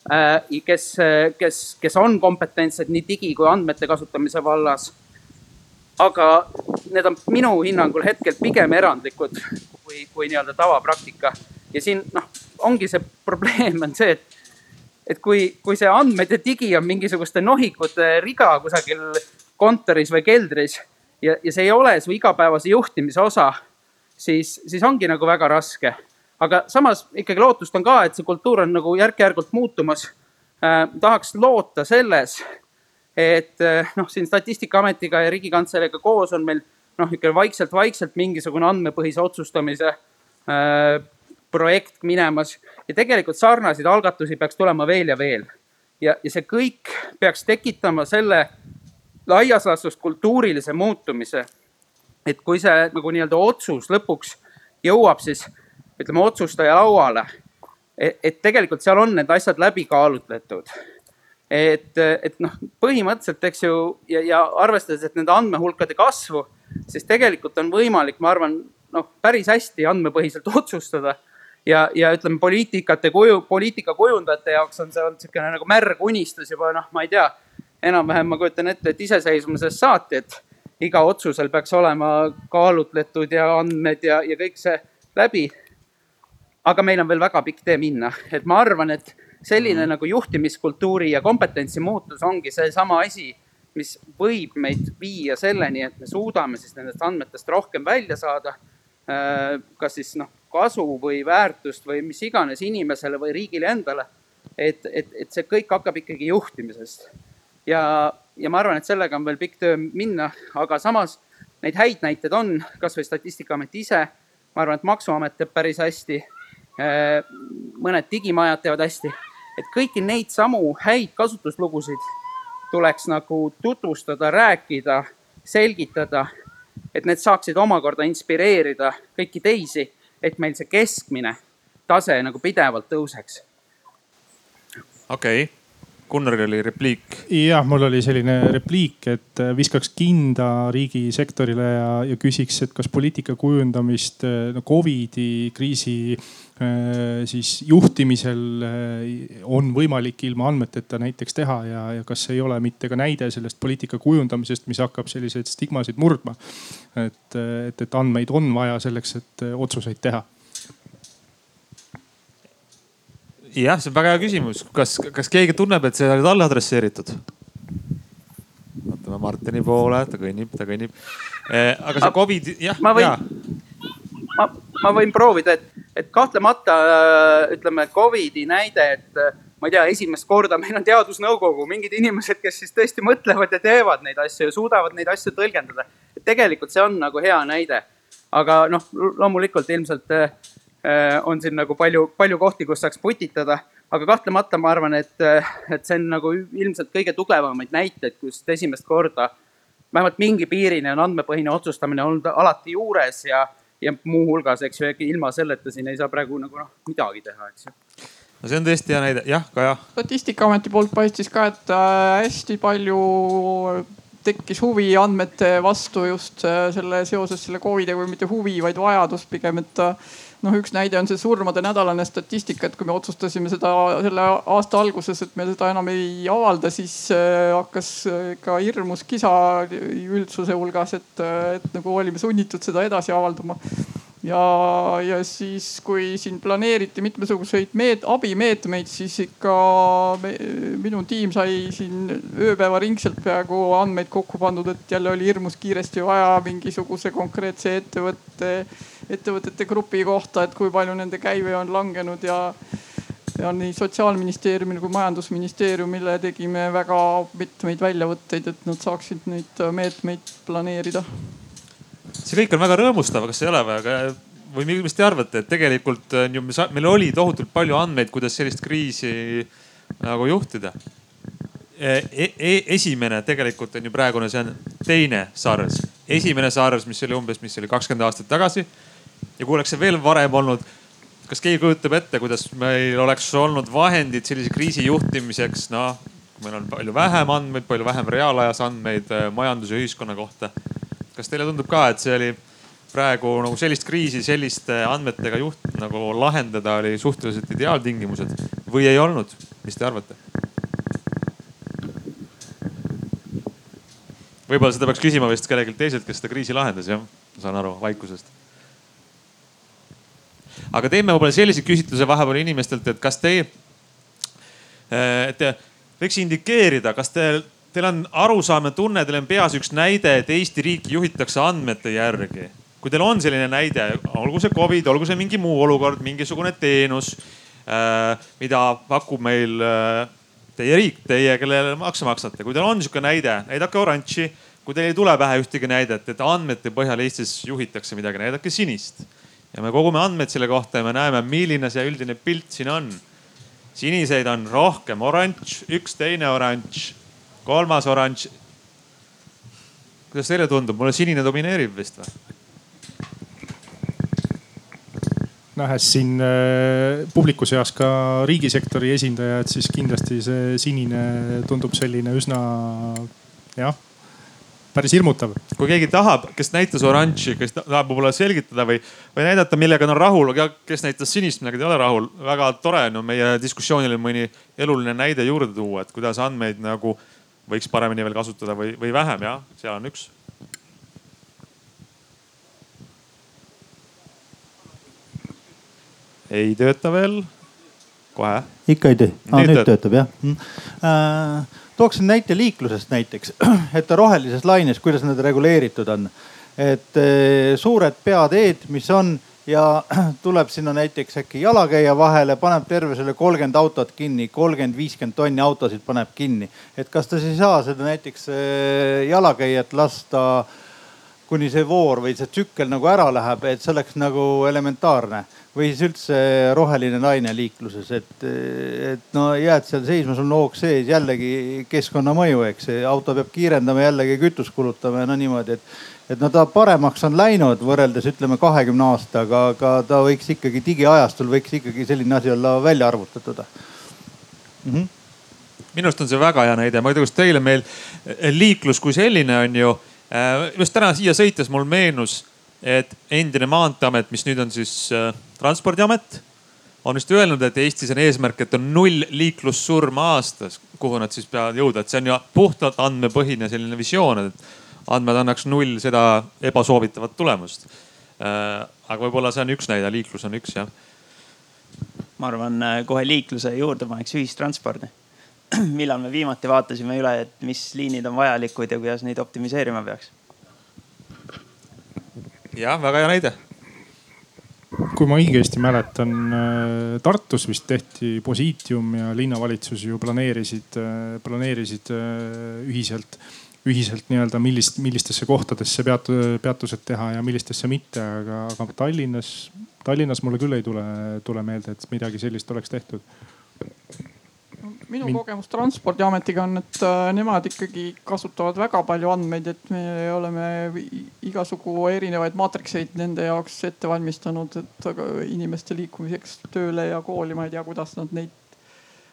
Äh, kes, kes, kes on kompetentsed nii digi kui andmete kasutamise vallas. aga need on minu hinnangul hetkel pigem erandlikud kui, kui nii-öelda tavapraktika. ja siin noh, ongi see probleem on see, et, et kui, kui see andmed ja digi on mingisuguste nohikute riga kusagil kontoris või keldris ja, ja see ei ole su igapäevase juhtimise osa, siis, siis ongi nagu väga raske aga samas ikkagi lootust on ka, et see kultuur on nagu järk-järgult muutumas äh,. tahaks loota selles, et äh, noh, siin Statistikaametiga ja Riigikantseleiga koos on meil noh, ikka vaikselt-vaikselt mingisugune andmepõhise otsustamise äh, projekt minemas ja tegelikult sarnaseid algatusi peaks tulema veel ja veel. ja, ja see kõik peaks tekitama selle laias laastus kultuurilise muutumise. et kui see nagu nii-öelda otsus lõpuks jõuab siis ütleme otsustaja lauale. et tegelikult seal on need asjad läbi kaalutletud. et, et noh, põhimõtteliselt, eks ju, ja, ja arvestades, et nende andmehulkade kasvu, siis tegelikult on võimalik, ma arvan, noh, päris hästi andmepõhiselt otsustada ja, ja ütleme, poliitikate kuju, poliitika kujundajate jaoks on see olnud niisugune nagu märg unistus juba noh, ma ei tea, enam-vähem ma kujutan ette, et iseseisvumisest saati, et iga otsusel peaks olema kaalutletud ja andmed ja, ja kõik see läbi aga meil on veel väga pikk tee minna, et ma arvan, et selline mm. nagu juhtimiskultuuri ja kompetentsi muutus ongi seesama asi, mis võib meid viia selleni, et me suudame siis nendest andmetest rohkem välja saada. Äh, kas siis noh, kasu või väärtust või mis iganes inimesele või riigile endale. et, et, et see kõik hakkab ikkagi juhtimisest. ja, ja ma arvan, et sellega on veel pikk töö minna, aga samas neid häid näiteid on, kasvõi Statistikaamet ise. ma arvan, et maksuamet teeb päris hästi Äh, mõned digimajad teevad hästi, et kõiki neid samu häid kasutuslugusid tuleks nagu tutvustada, rääkida, selgitada, et need saaksid omakorda inspireerida kõiki teisi, et meil see keskmine tase nagu pidevalt tõuseks. okei okay Gunnaril oli repliik. jah, mul oli selline repliik, et äh, viskaks kinda riigisektorile ja, ja küsiks, et kas poliitika kujundamist äh, no Covidi kriisi siis juhtimisel on võimalik ilma andmeteta näiteks teha ja, ja kas ei ole mitte ka näide sellest poliitika kujundamisest, mis hakkab selliseid stigmasid murdma. et, et, et andmeid on vaja selleks, et otsuseid teha jah, see on väga hea küsimus, kas, kas keegi tunneb, et see oli talle adresseeritud? vaatame Martini poole, ta kõnnib, ta kõnnib. Aga see Covid, jah. ma võin, ma, ma võin proovida, et, et kahtlemata äh, ütleme Covidi näide, et äh, ma ei tea, esimest korda meil on teadusnõukogu, mingid inimesed, kes siis tõesti mõtlevad ja teevad neid asju ja suudavad neid asju tõlgendada. et tegelikult see on nagu hea näide. aga noh, loomulikult ilmselt äh, Äh, on siin nagu palju, palju kohti, kus saaks putitada. aga kahtlemata ma arvan, et, et see on nagu ilmselt kõige tugevamaid näiteid, kust esimest korda vähemalt mingi piirini on andmepõhine otsustamine olnud alati juures ja, ja muuhulgas, eks ju, ilma selleta siin ei saa praegu nagu noh, midagi teha, eks ju no see on tõesti hea näide, jah, Kaja. statistikaameti poolt paistis ka, et äh, hästi palju tekkis huvi andmete vastu just äh, selle seoses selle Covidiga või mitte huvi, vaid vajadus pigem, et noh, üks näide on see surmade nädalane statistika, et kui me otsustasime seda selle aasta alguses, et me seda enam ei avalda, siis äh, hakkas ka hirmus kisa üldsuse hulgas, et, et nagu olime sunnitud seda edasi avaldama ja, ja siis, kui siin planeeriti mitmesuguseid meet-, abimeetmeid, siis ikka me, minu tiim sai siin ööpäevaringselt peaaegu andmeid kokku pandud, et jälle oli hirmus kiiresti vaja mingisuguse konkreetse ettevõtte, ettevõtete grupi kohta, et kui palju nende käive on langenud ja ja nii sotsiaalministeeriumil kui majandusministeeriumile tegime väga mitmeid väljavõtteid, et nad saaksid neid meetmeid planeerida see kõik on väga rõõmustav, kas ei ole või, aga või mis te arvate, et tegelikult on ju, meil oli tohutult palju andmeid, kuidas sellist kriisi nagu juhtida e. E esimene tegelikult on ju praegune, see on teine SARS. esimene SARS, mis oli umbes, mis oli kakskümmend aastat tagasi. ja kui oleks see veel varem olnud, kas keegi kujutab ette, kuidas meil oleks olnud vahendid sellise kriisi juhtimiseks, noh meil on palju vähem andmeid, palju vähem reaalajas andmeid majanduse ja ühiskonna kohta kas teile tundub ka, et see oli praegu nagu sellist kriisi selliste andmetega juht nagu lahendada oli suhteliselt ideaaltingimused või ei olnud, mis te arvate? võib-olla seda peaks küsima vist kellelgi teiselt, kes seda kriisi lahendas, jah, ma saan aru vaikusest. aga teeme võib-olla sellise küsitluse vahepeal inimestelt, et kas te, et võiks indikeerida, kas te teil on arusaam ja tunne, teil on peas üks näide, et Eesti riiki juhitakse andmete järgi. kui teil on selline näide, olgu see Covid, olgu see mingi muu olukord, mingisugune teenus äh,, mida pakub meil äh, teie riik, teie, kellele makse maksate. kui teil on niisugune näide, näidake oranži. kui teil ei tule pähe ühtegi näidet, et andmete põhjal Eestis juhitakse midagi, näidake sinist. ja me kogume andmeid selle kohta ja me näeme, milline see üldine pilt siin on. siniseid on rohkem, oranž, üks teine oranž kolmas oranž. kuidas teile tundub, mulle sinine domineerib vist või? nähes siin äh, publiku seas ka riigisektori esindajad, siis kindlasti see sinine tundub selline üsna jah, päris hirmutav. kui keegi tahab, kes näitas oranži, kes tahab võib-olla selgitada või, või näidata, millega ta on rahul, kes näitas sinist, millega ta ei ole rahul, väga tore on no, ju meie diskussioonile mõni eluline näide juurde tuua, et kuidas andmeid nagu võiks paremini veel kasutada või, või vähem, jah, seal on üks. ei tööta veel, kohe. ikka ei tee ah,, nüüd töötab, töötab jah mm.. Äh, tooksin näite liiklusest näiteks, et rohelises laines, kuidas need reguleeritud on. et äh, suured peateed, mis on ja tuleb sinna näiteks äkki jalakäija vahele, paneb terve selle kolmkümmend autot kinni, kolmkümmend, viiskümmend tonni autosid paneb kinni. et kas ta siis ei saa seda näiteks äh, jalakäijat lasta kuni see voor või see tsükkel nagu ära läheb, et see oleks nagu elementaarne või siis üldse roheline laine liikluses, et, et no jääd seal seisma, sul on hoog sees, jällegi keskkonnamõju, eks auto peab kiirendama, jällegi kütust kulutama ja no niimoodi, et et no ta paremaks on läinud võrreldes ütleme kahekümne aastaga, aga ta võiks ikkagi digiajastul võiks ikkagi selline asi olla välja arvutatud mm. -hmm. minu arust on see väga hea näide, ma ei tea, kas teile meil liiklus kui selline on ju, äh, just täna siia sõites mul meenus, et endine maanteeamet, mis nüüd on siis äh, transpordiamet, on vist öelnud, et Eestis on eesmärk, et on null liiklussurma aastas, kuhu nad siis peavad jõuda, et see on ju puhtalt andmepõhine selline visioon, et andmed annaks null seda ebasoovitavat tulemust. Äh, aga võib-olla see on üks näide, liiklus on üks jah. ma arvan, äh, kohe liikluse juurde paneks ühistranspordi. millal me viimati vaatasime üle, et mis liinid on vajalikud ja kuidas neid optimiseerima peaks? jah, väga hea näide kui ma õigesti mäletan, äh, Tartus vist tehti Positium ja linnavalitsus ju planeerisid, planeerisid ühiselt ühiselt nii-öelda, millist, millistesse kohtadesse peatu, peatused teha ja millistesse mitte, aga, aga Tallinnas, Tallinnas mulle küll ei tule, tule meelde, et midagi sellist oleks tehtud. Minu Min... kogemus transpordiametiga on, et äh, nemad ikkagi kasutavad väga palju andmeid, et me oleme igasugu erinevaid maatrikseid nende jaoks ette valmistanud, et inimeste liikumiseks tööle ja kooli, ma ei tea, kuidas nad neid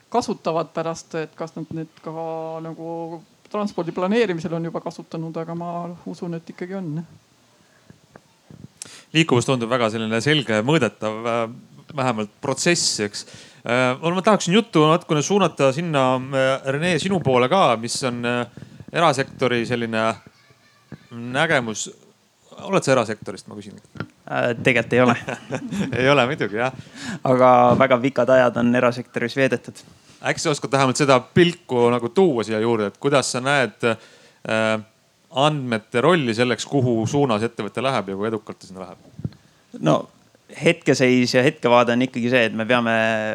kasutavad pärast, et kas nad need ka nagu transpordi planeerimisel on juba kasutanud, aga ma usun, et ikkagi on. liikuvus tundub väga selline selge, mõõdetav, vähemalt protsess, eks. ma tahaksin juttu natukene suunata sinna, Rene, sinu poole ka, mis on erasektori selline nägemus. oled sa erasektorist, ma küsin äh,? tegelikult ei ole ei ole muidugi jah. aga väga pikad ajad on erasektoris veedetud. Äkki sa oskad vähemalt seda pilku nagu tuua siia juurde, et kuidas sa näed äh, andmete rolli selleks, kuhu suunas ettevõte läheb ja kui edukalt ta sinna läheb? no hetkeseis ja hetkevaade on ikkagi see, et me peame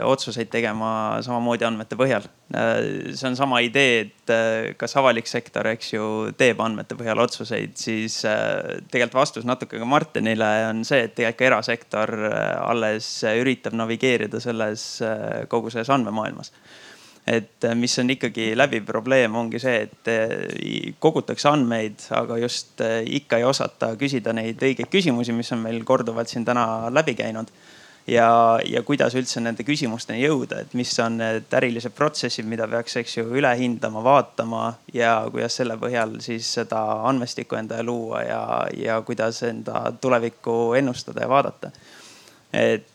otsuseid tegema samamoodi andmete põhjal. see on sama idee, et äh, kas avalik sektor, eks ju, teeb andmete põhjal otsuseid, siis äh, tegelikult vastus natuke ka Martinile on see, et tegelikult ka erasektor äh, alles üritab navigeerida selles kogu selles andmemaailmas et äh, mis on ikkagi läbiv probleem, ongi see, et äh, kogutakse andmeid, aga just äh, ikka ei osata küsida neid õigeid küsimusi, mis on meil korduvalt siin täna läbi käinud. ja, ja kuidas üldse nende küsimusteni jõuda, et mis on need ärilised protsessid, mida peaks, eks ju, üle hindama, vaatama ja kuidas selle põhjal siis seda andmestikku endale luua ja, ja kuidas enda tulevikku ennustada ja vaadata. et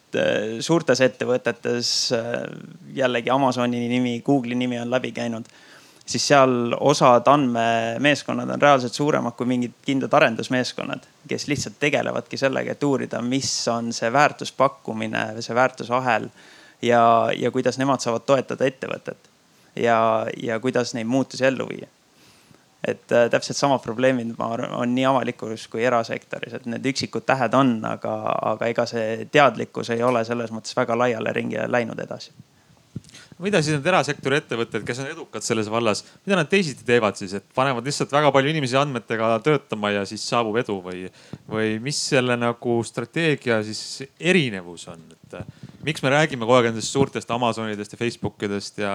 suurtes ettevõtetes, äh, jällegi Amazoni nimi, Google'i nimi on läbi käinud, siis seal osad andmemeeskonnad on reaalselt suuremad kui mingid kindlad arendusmeeskonnad, kes lihtsalt tegelevadki sellega, et uurida, mis on see väärtuspakkumine, see väärtusahel ja, ja kuidas nemad saavad toetada ettevõtet ja, ja kuidas neid muutusi ellu viia et äh, täpselt samad probleemid, ma arvan, on nii avalikus kui erasektoris, et need üksikud tähed on, aga, aga ega see teadlikkus ei ole selles mõttes väga laiale ringile läinud edasi. mida siis need erasektori ettevõtted, kes on edukad selles vallas, mida nad teisiti teevad siis, et panevad lihtsalt väga palju inimesi andmetega töötama ja siis saabub edu või, või mis selle nagu strateegia siis erinevus on, et miks me räägime kogu aeg nendest suurtest Amazonidest ja Facebookidest ja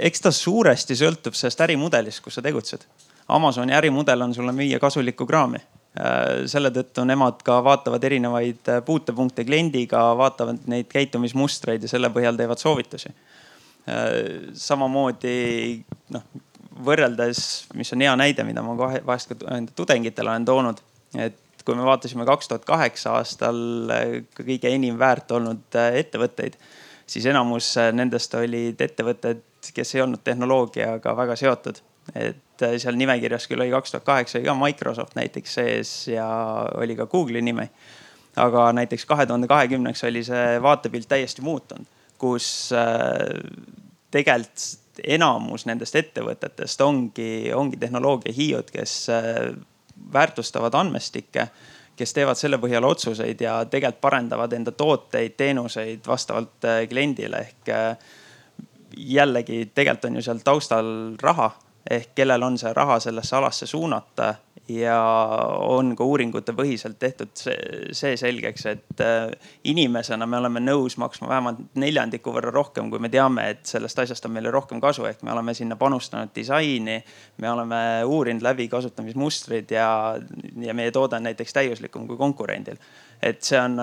eks ta suuresti sõltub sellest ärimudelist, kus sa tegutsed. Amazoni ärimudel on sulle müüa kasulikku kraami. Äh, selle tõttu nemad ka vaatavad erinevaid äh, puutepunkte kliendiga, vaatavad neid käitumismustreid ja selle põhjal teevad soovitusi. samamoodi noh, võrreldes, mis on hea näide, mida ma kohe vahest ka enda tudengitele olen toonud, et kui me vaatasime kaks tuhat kaheksa aastal kõige enim väärt olnud ettevõtteid siis enamus äh, nendest olid ettevõtted, kes ei olnud tehnoloogiaga väga seotud. et äh, seal nimekirjas küll oli kaks tuhat kaheksa oli ka Microsoft näiteks sees ja oli ka Google'i nimi. aga näiteks kahe tuhande kahekümneks oli see vaatepilt täiesti muutunud, kus äh, tegelikult enamus nendest ettevõtetest ongi, ongi tehnoloogia hiiud, kes väärtustavad andmestikke kes teevad selle põhjal otsuseid ja tegelikult parendavad enda tooteid, teenuseid vastavalt äh, kliendile. Ehk äh, jällegi tegelikult on ju seal taustal raha. Ehk kellel on see raha sellesse alasse suunata ja on ka uuringute põhiselt tehtud see, selgeks, et äh, inimesena me oleme nõus maksma vähemalt neljandiku võrra rohkem, kui me teame, et sellest asjast on meile rohkem kasu, ehk me oleme sinna panustanud disaini. me oleme uurinud läbi kasutamismustrid ja, ja meie toode on näiteks täiuslikum kui konkurendil et see on,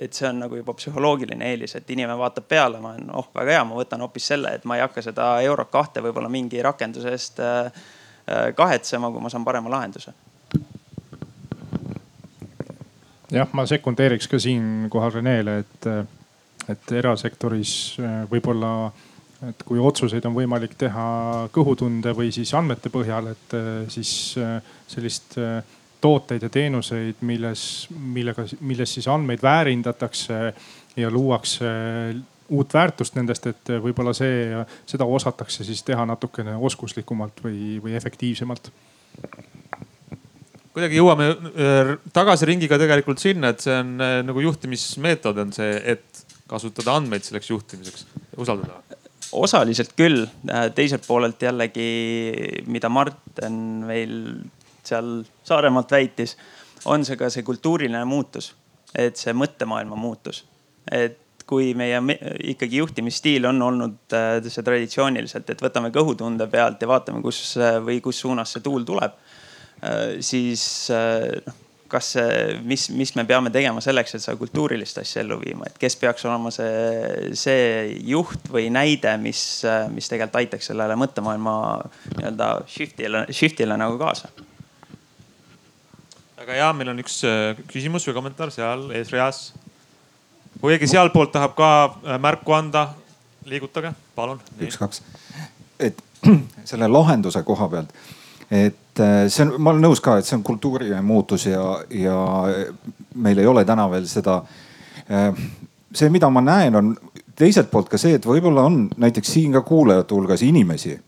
et see on nagu juba psühholoogiline eelis, et inimene vaatab peale, ma olen, oh väga hea, ma võtan hoopis selle, et ma ei hakka seda eurot kahte võib-olla mingi rakenduse eest äh, äh, kahetsema, kui ma saan parema lahenduse jah, ma sekundeeriks ka siinkohal Renele, et, et erasektoris äh, võib-olla, et kui otsuseid on võimalik teha kõhutunde või siis andmete põhjal, et äh, siis äh, sellist tooteid ja teenuseid, milles, millega, milles siis andmeid väärindatakse ja luuakse uut väärtust nendest, et võib-olla see, seda osatakse siis teha natukene oskuslikumalt või, või efektiivsemalt kuidagi jõuame äh, tagasi ringiga tegelikult sinna, et see on äh, nagu juhtimismeetod on see, et kasutada andmeid selleks juhtimiseks, usaldada osaliselt küll, äh, teiselt poolelt jällegi, mida Martin meil seal Saaremaalt väitis, on see ka see kultuuriline muutus, et see mõttemaailma muutus. et kui meie ikkagi juhtimisstiil on olnud see traditsiooniliselt, et võtame kõhutunde pealt ja vaatame, kus või kus suunas see tuul tuleb siis äh, noh kas see, mis, mis me peame tegema selleks, et seda kultuurilist asja ellu viima, et kes peaks olema see, see juht või näide, mis, mis tegelikult aitaks sellele mõttemaailma nii-öelda shift'ile, shift'ile nagu kaasa. väga hea, meil on üks äh, küsimus või kommentaar seal eesreas. kui keegi sealtpoolt tahab ka äh, märku anda, liigutage, palun. üks-kaks, et selle lahenduse koha pealt, et äh, see on, ma olen nõus ka, et see on kultuuri muutus ja, ja meil ei ole täna veel seda. see, mida ma näen, on teiselt poolt ka see, et võib-olla on näiteks siin ka kuulajate hulgas inimesi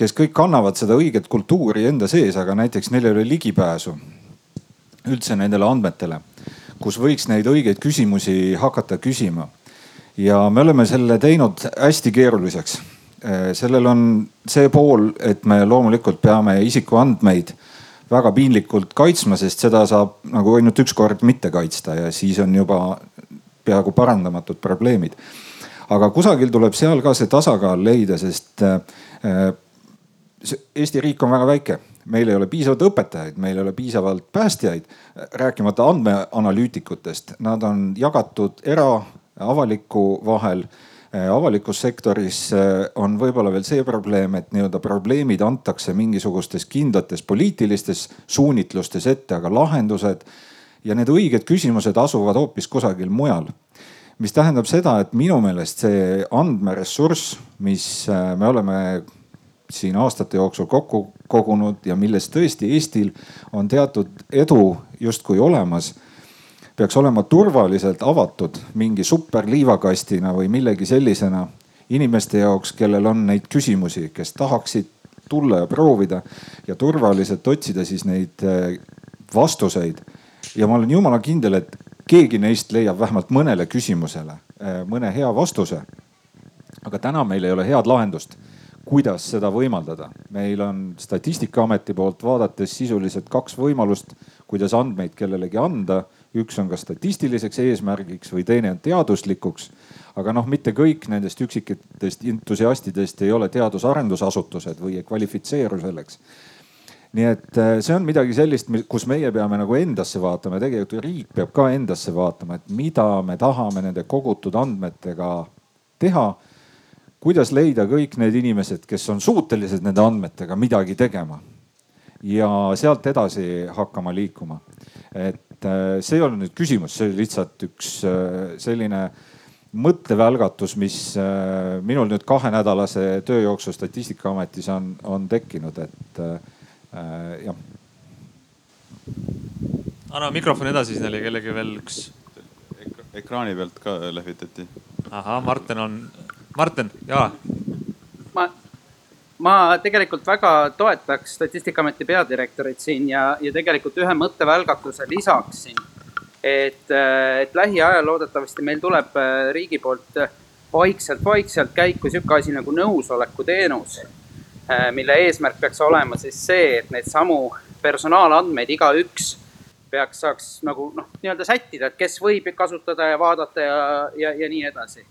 kes kõik kannavad seda õiget kultuuri enda sees, aga näiteks neil ei ole ligipääsu üldse nendele andmetele, kus võiks neid õigeid küsimusi hakata küsima. ja me oleme selle teinud hästi keeruliseks. Eh, sellel on see pool, et me loomulikult peame isikuandmeid väga piinlikult kaitsma, sest seda saab nagu ainult üks kord mitte kaitsta ja siis on juba peaaegu parandamatud probleemid. aga kusagil tuleb seal ka see tasakaal leida, sest eh, Eesti riik on väga väike, meil ei ole piisavalt õpetajaid, meil ei ole piisavalt päästjaid, rääkimata andmeanalüütikutest, nad on jagatud era, avaliku vahel avalikus sektoris on võib-olla veel see probleem, et nii-öelda probleemid antakse mingisugustes kindlates poliitilistes suunitlustes ette, aga lahendused ja need õiged küsimused asuvad hoopis kusagil mujal. mis tähendab seda, et minu meelest see andmeressurss, mis me oleme siin aastate jooksul kokku kogunud ja milles tõesti Eestil on teatud edu justkui olemas peaks olema turvaliselt avatud mingi superliivakastina või millegi sellisena inimeste jaoks, kellel on neid küsimusi, kes tahaksid tulla ja proovida ja turvaliselt otsida siis neid eh, vastuseid. ja ma olen jumala kindel, et keegi neist leiab vähemalt mõnele küsimusele eh, mõne hea vastuse. aga täna meil ei ole head lahendust kuidas seda võimaldada. meil on statistikaameti poolt vaadates sisuliselt kaks võimalust, kuidas andmeid kellelegi anda. Üks on kas statistiliseks eesmärgiks või teine on teaduslikuks. aga noh, mitte kõik nendest üksikutest entusiastidest ei ole teadus-arendusasutused või ei kvalifitseeru selleks nii et äh, see on midagi sellist, kus meie peame nagu endasse vaatama ja tegelikult riik peab ka endasse vaatama, et mida me tahame nende kogutud andmetega teha kuidas leida kõik need inimesed, kes on suutelised nende andmetega midagi tegema ja sealt edasi hakkama liikuma. et äh, see ei olnud nüüd küsimus, see oli lihtsalt üks äh, selline mõttevälgatus, mis äh, minul nüüd kahenädalase töö jooksul Statistikaametis on, on tekkinud, et äh, jah. anna mikrofon edasi, siin oli kellelgi veel üks. ekraani pealt ka lehvitati. ahah, Martin on Martin, jaa. Ma, tegelikult väga toetaks Statistikaameti peadirektorit siin ja, ja tegelikult ühe mõttevälgatuse lisaksin. et, et lähiajal loodetavasti meil tuleb äh, riigi poolt vaikselt-vaikselt käiku sihuke asi nagu nõusoleku teenus äh, mille eesmärk peaks olema siis see, et neid samu personaalandmeid igaüks peaks, saaks nagu noh, nii-öelda sättida, et kes võib kasutada ja vaadata ja, ja, ja nii edasi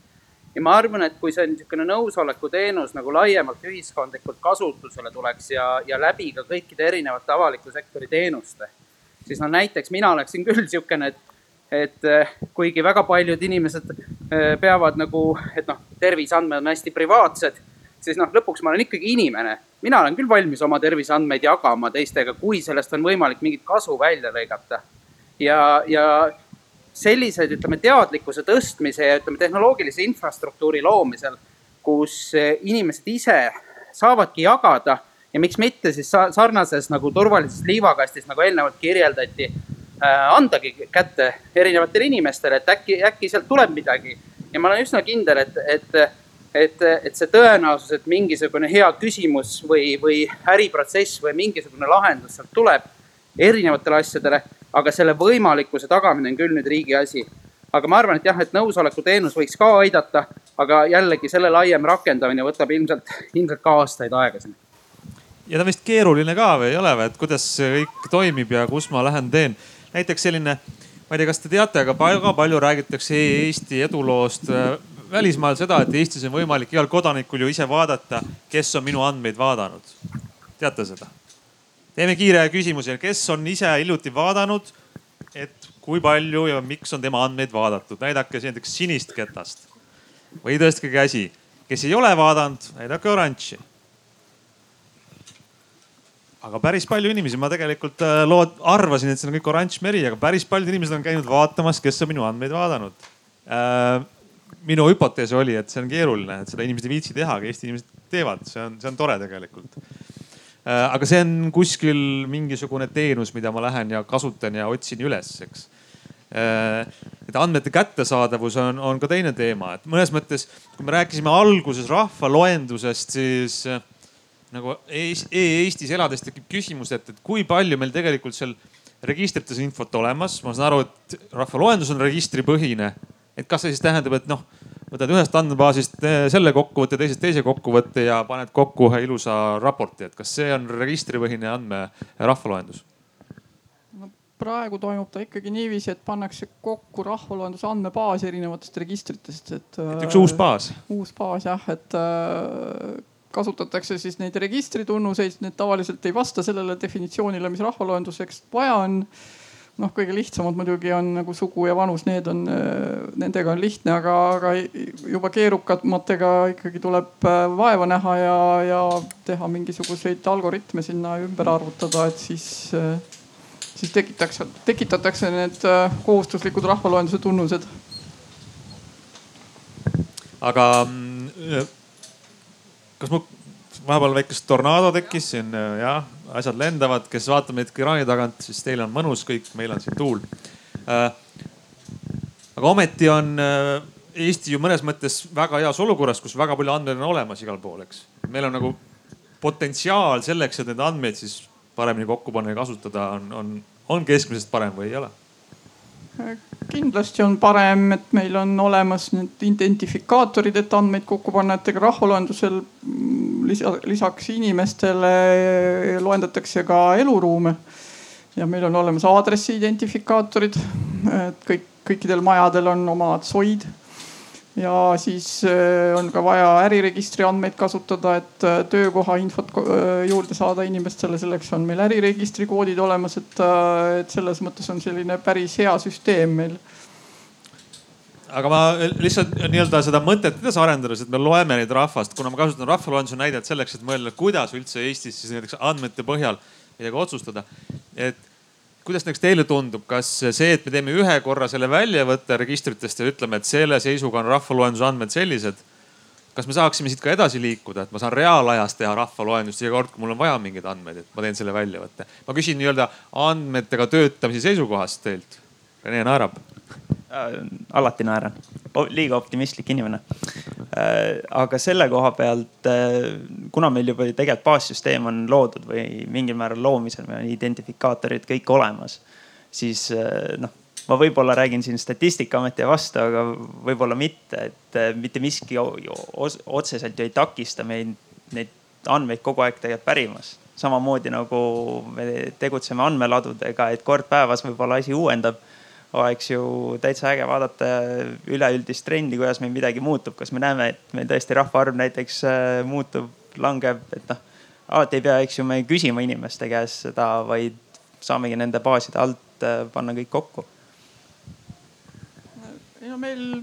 ja ma arvan, et kui see niisugune nõusoleku teenus nagu laiemalt ühiskondlikult kasutusele tuleks ja, ja läbi ka kõikide erinevate avaliku sektori teenuste, siis no näiteks mina oleksin küll niisugune, et, et eh, kuigi väga paljud inimesed eh, peavad nagu, et noh, terviseandmed on hästi privaatsed, siis noh, lõpuks ma olen ikkagi inimene. mina olen küll valmis oma terviseandmeid jagama teistega, kui sellest on võimalik mingit kasu välja lõigata. ja, ja selliseid, ütleme, teadlikkuse tõstmise ja ütleme, tehnoloogilise infrastruktuuri loomisel, kus eh, inimesed ise saavadki jagada ja miks mitte siis sarnases nagu turvalises liivakastis, nagu eelnevalt kirjeldati, äh, andagi kätte erinevatele inimestele, et äkki, äkki sealt tuleb midagi. ja ma olen üsna kindel, et, et, et, et see tõenäosus, et mingisugune hea küsimus või, või äriprotsess või mingisugune lahendus sealt tuleb erinevatele asjadele aga selle võimalikkuse tagamine on küll nüüd riigi asi. aga ma arvan, et jah, et nõusoleku teenus võiks ka aidata, aga jällegi selle laiem rakendamine võtab ilmselt, ilmselt ka aastaid aega siin. ja ta vist keeruline ka või ei ole või, et kuidas see kõik toimib ja kus ma lähen teen. näiteks selline, ma ei tea, kas te teate, aga väga palju räägitakse Eesti eduloost äh, välismaal seda, et Eestis on võimalik igal kodanikul ju ise vaadata, kes on minu andmeid vaadanud. teate seda? Teeme kiire küsimuse, kes on ise hiljuti vaadanud, et kui palju ja miks on tema andmeid vaadatud, näidake siin näiteks sinist ketast või tõstke käsi. kes ei ole vaadanud, näidake oranži. aga päris palju inimesi, ma tegelikult äh, lood, arvasin, et see on kõik oranž meri, aga päris paljud inimesed on käinud vaatamas, kes on minu andmeid vaadanud äh, minu hüpotees oli, et see on keeruline, et seda inimesed ei viitsi teha, aga Eesti inimesed teevad, see on, see on tore tegelikult. Äh, aga see on kuskil mingisugune teenus, mida ma lähen ja kasutan ja otsin üles, eks. Äh, et andmete kättesaadavus on, on ka teine teema, et mõnes mõttes, kui me rääkisime alguses rahvaloendusest, siis äh, nagu e-Eestis elades tekib küsimus, et, et kui palju meil tegelikult seal registrites infot olemas. ma saan aru, et rahvaloendus on registripõhine. et kas see siis tähendab, et noh, võtad ühest andmebaasist selle kokkuvõtte, teisest teise kokkuvõtte ja paned kokku ühe ilusa raporti, et kas see on registripõhine andme rahvaloendus? praegu toimub ta ikkagi niiviisi, et pannakse kokku rahvaloenduse andmebaas erinevatest registritest, et. et üks uus baas? uus baas jah, et äh, kasutatakse siis neid registritunnuseid, need tavaliselt ei vasta sellele definitsioonile, mis rahvaloenduseks vaja on. Noh, kõige lihtsamad muidugi on nagu sugu ja vanus, need on, äh, nendega on lihtne, aga, aga juba keerukamatega ikkagi tuleb äh, vaeva näha ja, ja teha mingisuguseid algoritme sinna ümber arvutada, et siis siis tekitakse, tekitatakse need äh, kohustuslikud rahvaloenduse tunnused. aga mm, kas mul vahepeal väikest tornaado tekkis siin jah, asjad lendavad, kes vaatab meid ekraani tagant, siis teil on mõnus kõik, meil on siin tuul. Äh, aga ometi on äh, Eesti ju mõnes mõttes väga heas olukorras, kus väga palju andmeid on olemas igal pool, eks. meil on nagu potentsiaal selleks, et neid andmeid siis paremini kokku panna ja kasutada, on, on, on keskmisest parem või ei ole? Kindlasti on parem, et meil on olemas need identifikaatorid, et andmeid kokku panna, et ega rahvaloendusel lisa, lisaks inimestele loendatakse ka eluruume. ja meil on olemas aadressi identifikaatorid, et kõik, kõikidel majadel on omad soid ja siis äh, on ka vaja äriregistri andmeid kasutada, et äh, töökoha infot äh, juurde saada inimestele, selleks on meil äriregistri koodid olemas, et, et selles mõttes on selline päris hea süsteem meil. Aga ma lihtsalt nii-öelda seda mõtet edasi arendades, et me loeme neid rahvast, kuna ma kasutan rahvaloenduse näidet selleks, et mõelda, kuidas üldse Eestis siis näiteks andmete põhjal midagi otsustada. et kuidas näiteks teile tundub, kas see, et me teeme ühe korra selle väljavõtte registritest ja ütleme, et selle seisuga on rahvaloenduse andmed sellised. kas me saaksime siit ka edasi liikuda, et ma saan reaalajas teha rahvaloendust iga kord, kui mul on vaja mingeid andmeid, et ma teen selle väljavõtte. ma küsin nii-öelda andmetega töötamise seisukohast teilt. Rene naerab. Alati naeran, liiga optimistlik inimene äh,. aga selle koha pealt äh,, kuna meil juba tegelikult baassüsteem on loodud või mingil määral loomisel, meil on identifikaatorid kõik olemas, siis äh, noh ma võib-olla räägin siin Statistikaameti vastu, aga võib-olla mitte, et äh, mitte miski otseselt ju ei takista meid neid andmeid kogu aeg tegelikult pärimas. samamoodi nagu me tegutseme andmeladudega, et kord päevas võib-olla asi uuendab oleks ju täitsa äge vaadata üleüldist trendi, kuidas meil midagi muutub, kas me näeme, et meil tõesti rahvaarv näiteks äh, muutub, langeb, et noh. alati ei pea, eks ju, me küsima inimeste käest seda, vaid saamegi nende baaside alt äh, panna kõik kokku. no meil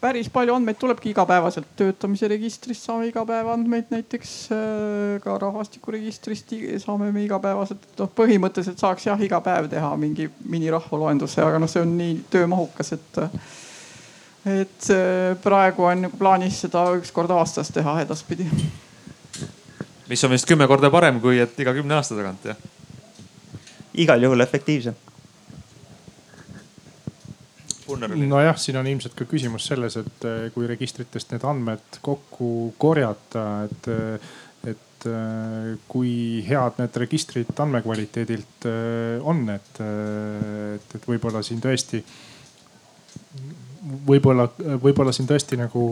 päris palju andmeid tulebki igapäevaselt töötamise registrist saame iga päev andmeid, näiteks äh, ka rahvastikuregistrist saame me igapäevaselt, noh põhimõtteliselt saaks jah iga päev teha mingi minirahvaloenduse, aga noh, see on nii töömahukas, et. et äh, praegu on nagu plaanis seda üks kord aastas teha edaspidi. mis on vist kümme korda parem, kui et iga kümne aasta tagant jah? igal juhul efektiivsem nojah, siin on ilmselt ka küsimus selles, et eh, kui registritest need andmed kokku korjata, et, eh, et eh, kui head need registrid andmekvaliteedilt on, et, et, et võib-olla siin tõesti, võib-olla, võib-olla siin tõesti nagu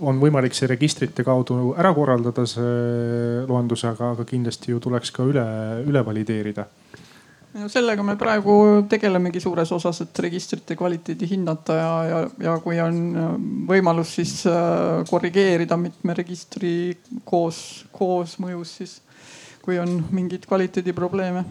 on võimalik see registrite kaudu ära korraldada, see loendus, aga, aga kindlasti ju tuleks ka üle, üle valideerida no sellega me praegu tegelemegi suures osas, et registrite kvaliteedi hinnata ja, ja, ja kui on äh, võimalus, siis äh, korrigeerida mitme registri koos, koosmõjus siis, kui on mingeid kvaliteediprobleeme.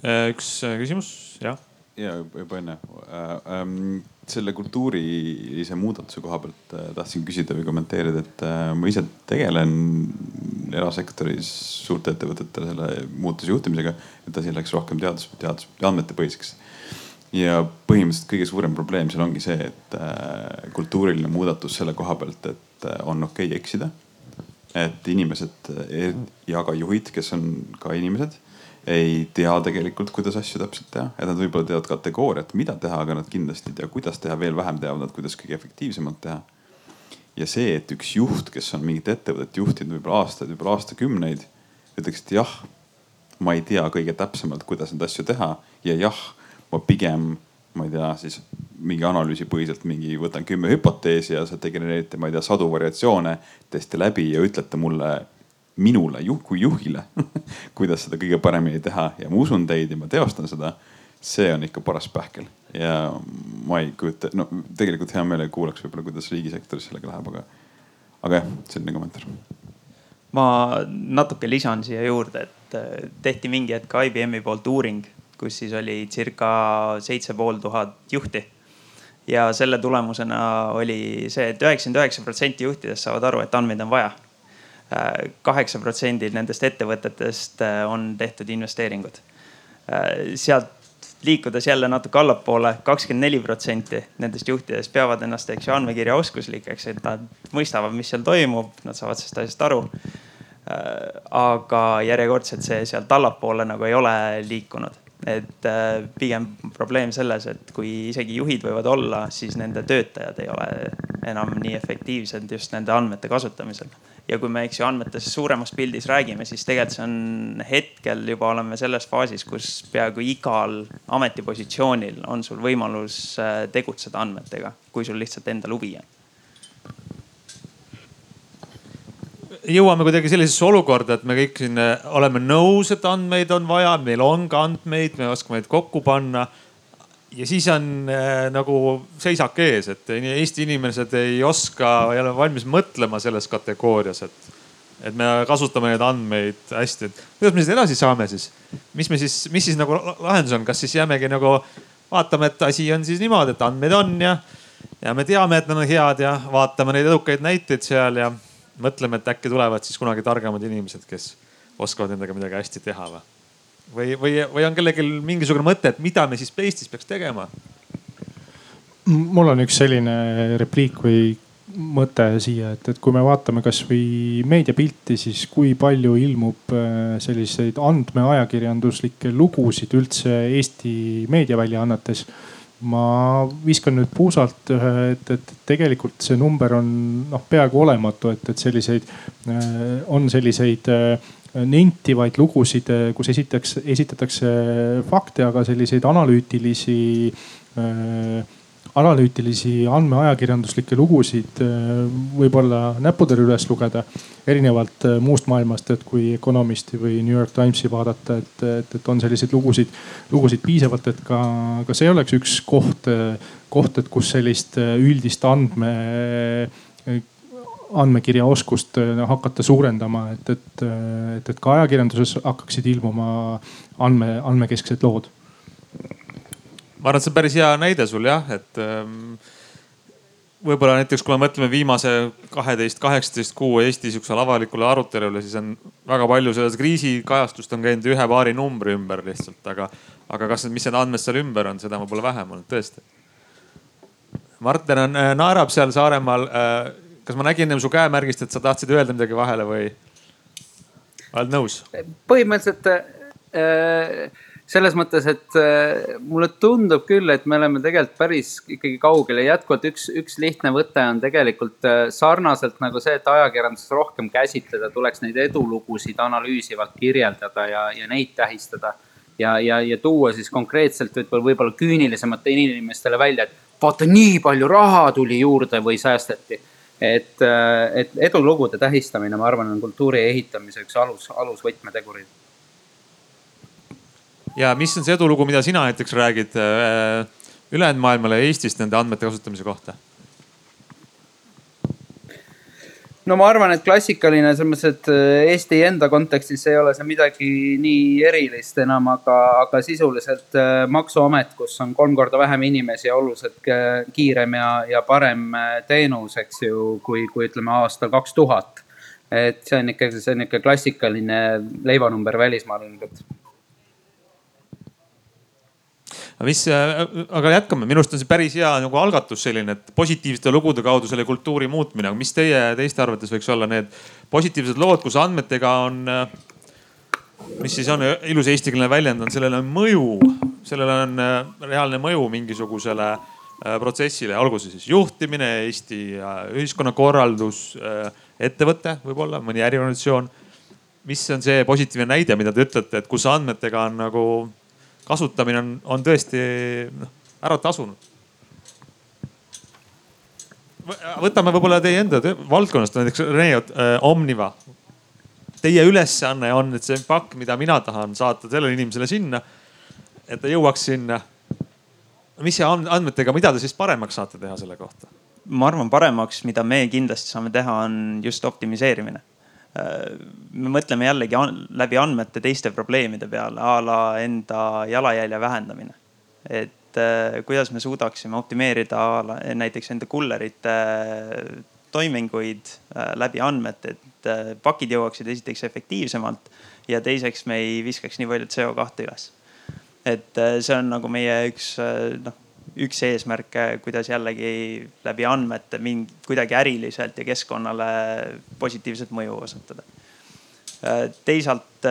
Äh, üks küsimus, jah. ja juba enne ähm,. Selle kultuurilise muudatuse koha pealt äh, tahtsin küsida või kommenteerida, et äh, ma ise tegelen erasektoris suurte ettevõtete selle muutuse juhtimisega, et asi läks rohkem teadus, teadus, andmetepõhiseks. ja põhimõtteliselt kõige suurem probleem seal ongi see, et äh, kultuuriline muudatus selle koha pealt, et on okei okay eksida. et inimesed ja ka juhid, kes on ka inimesed ei tea tegelikult, kuidas asju täpselt teha, et nad võib-olla teavad kategooriat, mida teha, aga nad kindlasti ei tea, kuidas teha, veel vähem teavad nad, kuidas kõige efektiivsemalt teha. ja see, et üks juht, kes on mingit ettevõtet juhtinud võib-olla aastaid, võib-olla aastakümneid, ütleks, et jah, ma ei tea kõige täpsemalt, kuidas neid asju teha. Ja jah, ma pigem, ma ei tea, siis mingi analüüsipõhiselt mingi võtan kümme hüpoteesi ja sa genereerite, ma ei tea, sadu variatsioone, testi läbi ja ütlete mulle minule juh, kui juhile kuidas seda kõige paremini teha ja ma usun teid ja ma teostan seda. see on ikka paras pähkel ja ma ei kujuta, no tegelikult hea meelega kuulaks võib-olla, kuidas riigisektoris sellega läheb, aga, aga jah, selline kommentaar. ma natuke lisan siia juurde, et äh, tehti mingi hetk IBM-i poolt uuring, kus siis oli circa seitse pool tuhat juhti ja selle tulemusena oli see et, et üheksakümmend üheksa protsenti juhtidest saavad aru, et andmeid on vaja kaheksa protsendil nendest ettevõtetest äh, on tehtud investeeringud. Äh, sealt liikudes jälle natuke allapoole, kakskümmend neli protsenti nendest juhtidest peavad ennast, eks ju, andmekirjaoskuslikeks, et nad mõistavad, mis seal toimub, nad saavad sellest asjast aru. Äh, aga järjekordselt see sealt allapoole nagu ei ole liikunud et pigem probleem selles, et kui isegi juhid võivad olla, siis nende töötajad ei ole enam nii efektiivsed just nende andmete kasutamisel ja kui me, eks ju, andmetest suuremas pildis räägime, siis tegelikult see on hetkel juba oleme selles faasis, kus peaaegu igal ametipositsioonil on sul võimalus äh, tegutseda andmetega, kui sul lihtsalt endal huvi on. Jõuame kuidagi sellisesse olukorda, et me kõik siin äh, oleme nõus, et andmeid on vaja, meil on ka andmeid, me oskame neid kokku panna ja siis on äh, nagu seisak ees, et Eesti inimesed ei oska, ei ole valmis mõtlema selles kategoorias, et, et me kasutame neid andmeid hästi, et kuidas me siis edasi saame siis? mis me siis, mis siis nagu lahendus on, kas siis jäämegi nagu vaatame, et asi on siis niimoodi, et andmeid on ja, ja me teame, et nad on head ja vaatame neid edukaid näiteid seal ja mõtleme, et äkki tulevad siis kunagi targemad inimesed, kes oskavad nendega midagi hästi teha või? Või, või, või on kellelgi mingisugune mõte, et mida me siis Eestis peaks tegema? mul on üks selline repliik või mõte siia, et, et kui me vaatame kasvõi meediapilti, siis kui palju ilmub äh, selliseid andmeajakirjanduslikke lugusid üldse Eesti meediaväljaannetes. ma viskan nüüd puusalt ühe, et, et tegelikult see number on noh, peaaegu olematu, et, et selliseid, äh, on selliseid äh, nentivaid lugusid, kus esitatakse, esitatakse fakte, aga selliseid analüütilisi äh, analüütilisi andmeajakirjanduslikke lugusid äh, võib-olla näppudel üles lugeda. erinevalt äh, muust maailmast, et kui Economisti või New York Timesi vaadata, et, et, et on selliseid lugusid, lugusid piisavalt, et ka, ka see oleks üks koht, koht, et kus sellist üldist andme andmekirjaoskust äh, hakata suurendama, et, et, äh, et, et ka ajakirjanduses hakkaksid ilmuma andme, andmekesksed lood. ma arvan, et see on päris hea näide sul jah, et ähm, võib-olla näiteks kui me mõtleme viimase kaheteist, kaheksateist kuu Eesti sihukesele avalikule arutelule, siis on väga palju selles kriisikajastust on käinud ühe paari numbri ümber lihtsalt, aga, aga kas, mis need andmed seal ümber on, seda ma pole vähem olnud tõesti. Martin on, äh, naerab seal Saaremaal kas ma nägin ennem su käemärgist, et sa tahtsid öelda midagi vahele või oled nõus? põhimõtteliselt äh, selles mõttes, et äh, mulle tundub küll, et me oleme tegelikult päris ikkagi kaugel ja jätkuvalt üks, üks lihtne võte on tegelikult äh, sarnaselt nagu see, et ajakirjanduses rohkem käsitleda, tuleks neid edulugusid analüüsivalt kirjeldada ja, ja neid tähistada. ja, ja, ja tuua siis konkreetselt võib-olla, võib-olla küünilisematele inimestele välja, et vaata, nii palju raha tuli juurde või säästeti et, äh, et edulugude tähistamine, ma arvan, on kultuuri ehitamise üks alus, alusvõtmetegurid. ja mis on see edulugu, mida sina näiteks räägid äh, ülejäänud maailmale Eestist nende andmete kasutamise kohta? No ma arvan, et klassikaline selles mõttes, et äh, Eesti enda kontekstis ei ole see midagi nii erilist enam, aga, aga sisuliselt äh, maksuamet, kus on kolm korda vähem inimesi ja oluliselt kiirem ja, ja parem teenus, eks ju, kui, kui ütleme aastal kaks tuhat. et see on ikkagi, see on ikka klassikaline leivanumber välismaal ilmselt aga mis, äh, aga jätkame, minu arust on see päris hea nagu algatus selline, et positiivsete lugude kaudu selle kultuuri muutmine, aga mis teie, teiste arvates võiks olla need positiivsed lood, kus andmetega on, äh, mis siis on ilus eestikeelne väljend, on sellele mõju, sellele on äh, reaalne mõju mingisugusele protsessile, olgu see siis juhtimine, Eesti ühiskonnakorraldus, ettevõte võib-olla, mõni äriorganisatsioon. mis on see positiivne näide, mida te ütlete, et kus andmetega on nagu kasutamine on, on tõesti noh, ära tasunud. võtame võib-olla teie enda valdkonnast näiteks Rene äh, Omniva. Teie ülesanne on, et see pakk, mida mina tahan saata sellele inimesele sinna, et ta jõuaks sinna. mis see andmetega, mida te siis paremaks saate teha selle kohta? ma arvan, paremaks, mida me kindlasti saame teha, on just optimiseerimine me mõtleme jällegi läbi andmete teiste probleemide peale, a la enda jalajälje vähendamine. et äh, kuidas me suudaksime optimeerida näiteks enda kullerite äh, toiminguid äh, läbi andmete, et pakid jõuaksid esiteks efektiivsemalt ja teiseks me ei viskaks nii palju CO2 üles. et see on nagu meie üks noh üks eesmärke, kuidas jällegi läbi andmete mingi kuidagi äriliselt ja keskkonnale positiivset mõju osutada. teisalt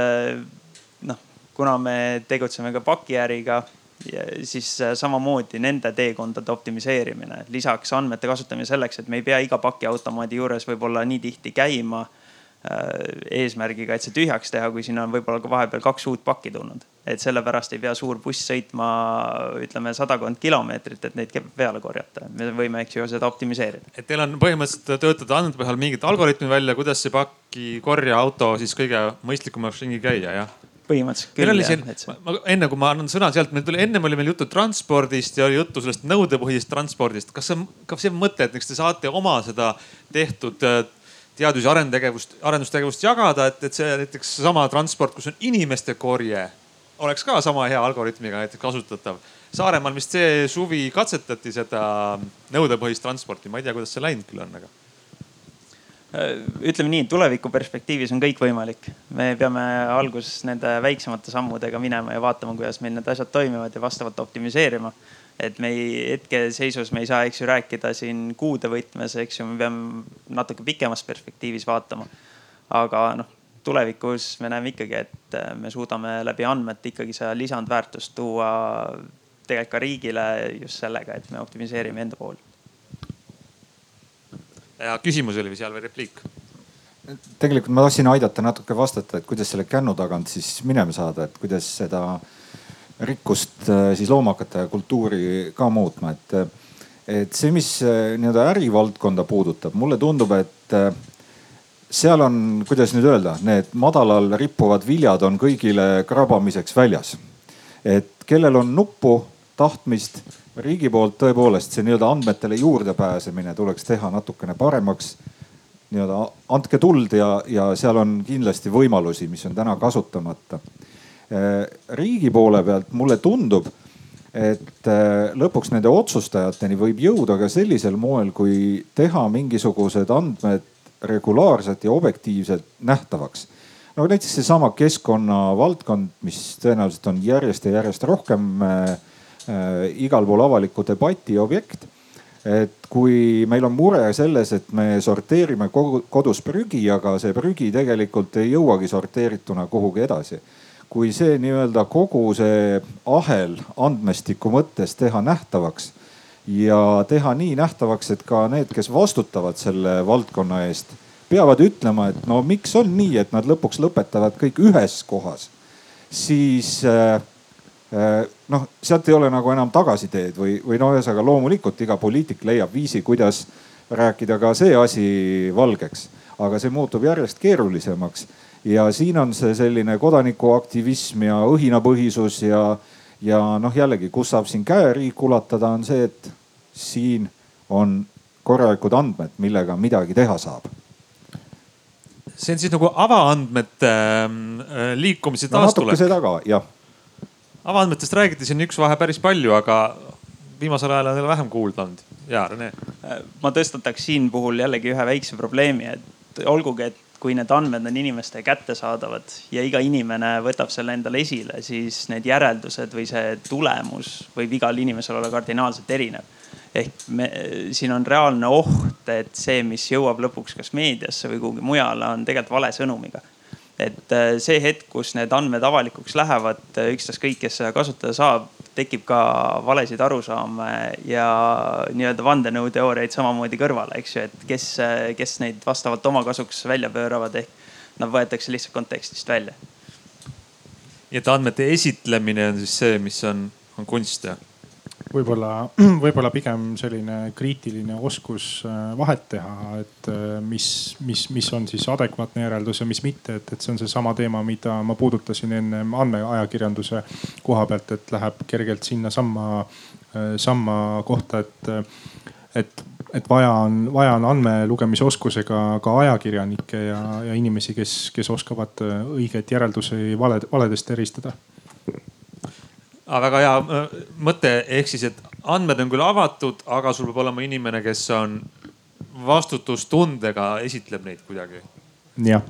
noh, kuna me tegutseme ka pakiäriga, siis samamoodi nende teekondade optimiseerimine, lisaks andmete kasutamine selleks, et me ei pea iga pakiautomaadi juures võib-olla nii tihti käima eesmärgiga, et see tühjaks teha, kui sinna on võib-olla ka vahepeal kaks uut pakki tulnud et sellepärast ei pea suur buss sõitma, ütleme sadakond kilomeetrit, et neid peale korjata. me võime, eks ju, seda optimiseerida. et teil on põhimõtteliselt töötada andmete põhjal mingit algoritmi välja, kuidas see pakikorjeauto siis kõige mõistlikumaks ringi käia, jah? põhimõtteliselt küll jah. See... enne kui ma annan sõna sealt, meil tuli, ennem oli meil juttu transpordist ja oli juttu sellest nõudepõhisest transpordist. kas see, kas see mõte, et eks te saate oma seda tehtud äh, teadus- ja arendustegevust, arendustegevust jagada, et, et see näiteks seesama transport, kus on inimeste korje oleks ka sama hea algoritmiga näiteks kasutatav. Saaremaal vist see suvi katsetati seda nõudepõhist transporti, ma ei tea, kuidas see läinud küll on, aga ütleme nii, tuleviku perspektiivis on kõik võimalik. me peame alguses nende väiksemate sammudega minema ja vaatama, kuidas meil need asjad toimivad ja vastavalt optimiseerima. et me ei, hetkeseisus me ei saa, eks ju, rääkida siin kuude võtmes, eks ju, me peame natuke pikemas perspektiivis vaatama. aga noh, tulevikus me näeme ikkagi, et äh, me suudame läbi andmete ikkagi seda lisandväärtust tuua tegelikult ka riigile just sellega, et me optimiseerime enda pool. ja küsimus oli seal või repliik? tegelikult ma tahtsin aidata natuke vastata, et kuidas selle kännu tagant siis minema saada, et kuidas seda rikkust äh, siis looma hakata ja kultuuri ka muutma, et, et see, mis äh, nii-öelda ärivaldkonda puudutab, mulle tundub, et seal on, kuidas nüüd öelda, need madalal rippuvad viljad on kõigile krabamiseks väljas. et kellel on nuppu, tahtmist, riigi poolt tõepoolest see nii-öelda andmetele juurdepääsemine tuleks teha natukene paremaks. nii-öelda andke tuld ja, ja seal on kindlasti võimalusi, mis on täna kasutamata. riigi poole pealt mulle tundub, et lõpuks nende otsustajateni võib jõuda ka sellisel moel, kui teha mingisugused andmed regulaarselt ja objektiivselt nähtavaks. no näiteks seesama keskkonna valdkond, mis tõenäoliselt on järjest ja järjest rohkem äh, äh, igal pool avaliku debati objekt. et kui meil on mure selles, et me sorteerime kodus prügi, aga see prügi tegelikult ei jõuagi sorteerituna kuhugi edasi kui see nii-öelda kogu see ahel andmestiku mõttes teha nähtavaks ja teha nii nähtavaks, et ka need, kes vastutavad selle valdkonna eest, peavad ütlema, et no miks on nii, et nad lõpuks lõpetavad kõik ühes kohas. siis äh, äh, noh, sealt ei ole nagu enam tagasiteed või, või no ühesõnaga loomulikult iga poliitik leiab viisi, kuidas rääkida ka see asi valgeks, aga see muutub järjest keerulisemaks ja siin on see selline kodanikuaktivism ja õhinapõhisus ja, ja noh, jällegi, kus saab siin käeriik ulatada, on see, et siin on korralikud andmed, millega midagi teha saab. see on siis nagu avaandmete äh, liikumise no natuke taastulek seda ka, jah. avaandmetest räägiti siin üks vahe päris palju, aga viimasel ajal on jälle vähem kuulda olnud. ja Rene. ma tõstataks siin puhul jällegi ühe väikse probleemi, et olgugi, et kui need andmed on inimeste kättesaadavad ja iga inimene võtab selle endale esile, siis need järeldused või see tulemus võib igal inimesel olla kardinaalselt erinev ehk me, siin on reaalne oht, et see, mis jõuab lõpuks kas meediasse või kuhugi mujale, on tegelikult vale sõnumiga. et äh, see hetk, kus need andmed avalikuks lähevad, äh, ükstaskõik, kes seda kasutada saab, tekib ka valesid arusaame ja nii-öelda vandenõuteooriaid samamoodi kõrvale, eks ju, et kes, äh, kes neid vastavalt oma kasuks välja pööravad, ehk nad võetakse lihtsalt kontekstist välja. nii et andmete esitlemine on siis see, mis on, on kunst jah? Võib-olla, võib-olla pigem selline kriitiline oskus äh, vahet teha, et äh, mis, mis, mis on siis adekvaatne järeldus ja mis mitte, et, et see on seesama teema, mida ma puudutasin enne andmeajakirjanduse koha pealt, et läheb kergelt sinnasamma, äh, samma kohta, et, et et vaja on, vaja on andmelugemise oskusega ka ajakirjanikke ja, ja inimesi, kes, kes oskavad õigeid järeldusi valed, valedest eristada ah,. väga hea äh, mõte, ehk siis, et andmed on küll avatud, aga sul peab olema inimene, kes on vastutustundega, esitleb neid kuidagi. jah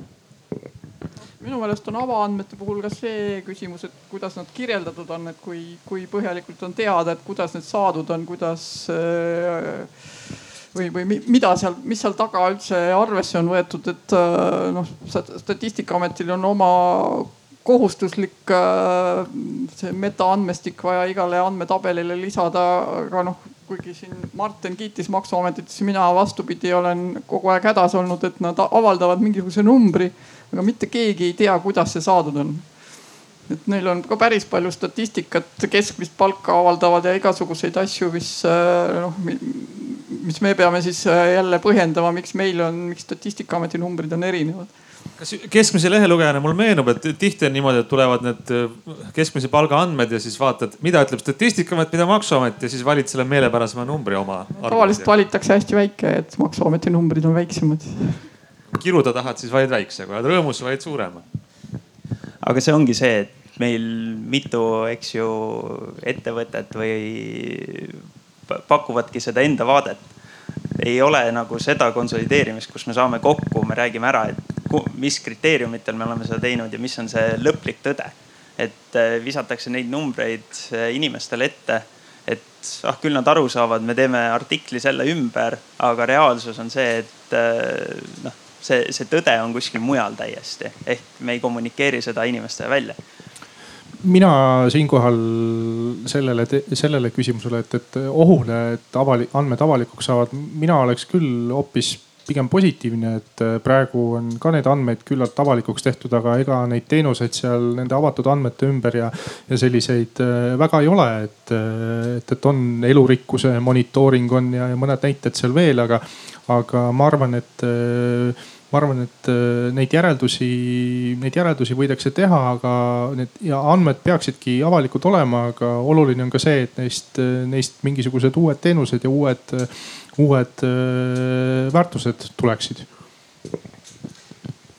minu meelest on avaandmete puhul ka see küsimus, et kuidas nad kirjeldatud on, et kui, kui põhjalikult on teada, et kuidas need saadud on, kuidas äh, või, või mida seal, mis seal taga üldse arvesse on võetud, et äh, noh, statistikaametil on oma kohustuslik äh, see metaandmestik vaja igale andmetabelile lisada, aga noh, kuigi siin Martin kiitis maksuametit, siis mina vastupidi olen kogu aeg hädas olnud, et nad avaldavad mingisuguse numbri, aga mitte keegi ei tea, kuidas see saadud on. et neil on ka päris palju statistikat, keskmist palka avaldavad ja igasuguseid asju, mis äh, noh, mis me peame siis äh, jälle põhjendama, miks meil on, miks statistikaameti numbrid on erinevad kas keskmise lehelugejana mul meenub, et tihti on niimoodi, et tulevad need äh, keskmise palga andmed ja siis vaatad, mida ütleb Statistikaamet, mida maksuamet ja siis valid selle meelepärasema numbri oma. tavaliselt valitakse hästi väike, et maksuameti numbrid on väiksemad. kiruda tahad, siis valid väikse, kui oled rõõmus, valid suurema. aga see ongi see, et meil mitu, eks ju, ettevõtet või pakuvadki seda enda vaadet ei ole nagu seda konsolideerimist, kus me saame kokku, me räägime ära, et mis kriteeriumitel me oleme seda teinud ja mis on see lõplik tõde. et äh, visatakse neid numbreid äh, inimestele ette, et ah küll nad aru saavad, me teeme artikli selle ümber, aga reaalsus on see, et äh, noh, see, see tõde on kuskil mujal täiesti ehk me ei kommunikeeri seda inimestele välja mina siinkohal sellele, sellele küsimusele, et, et ohule, et avalik, andmed avalikuks saavad, mina oleks küll hoopis pigem positiivne, et äh, praegu on ka need andmed küllalt avalikuks tehtud, aga ega neid teenuseid seal nende avatud andmete ümber ja, ja selliseid äh, väga ei ole, et, äh, et, et on elurikkuse monitooring on ja, ja mõned näited seal veel, aga, aga ma arvan, et ma arvan, et neid järeldusi, neid järeldusi võidakse teha, aga need ja andmed peaksidki avalikud olema, aga oluline on ka see, et neist, neist mingisugused uued teenused ja uued uued äh, väärtused tuleksid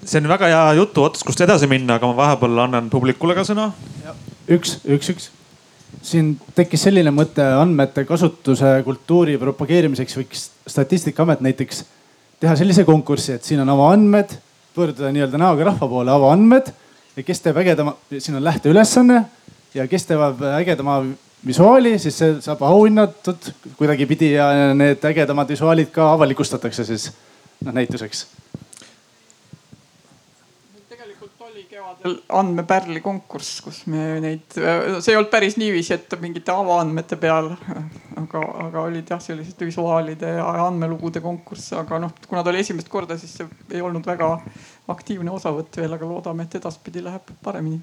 see on väga hea jutu ots, kust edasi minna, aga ma vahepeal annan publikule ka sõna. üks, üks, üks. siin tekkis selline mõte andmete kasutuse kultuuri propageerimiseks võiks Statistikaamet näiteks teha sellise konkursi, et siin on avaandmed, pöörduda nii-öelda näoga rahva poole, avaandmed ja kes teeb ägedama, siin on lähteülesanne ja kes teeb ägedama visuaali, siis see saab auhinnatud kuidagipidi ja need ägedamad visuaalid ka avalikustatakse siis noh näituseks. tegelikult oli kevadel andmepärli konkurss, kus me neid, see ei olnud päris niiviisi, et mingite avaandmete peal, aga, aga olid jah, sellised visuaalide ja andmelugude konkurss, aga noh, kuna ta oli esimest korda, siis ei olnud väga aktiivne osavõtt veel, aga loodame, et edaspidi läheb paremini.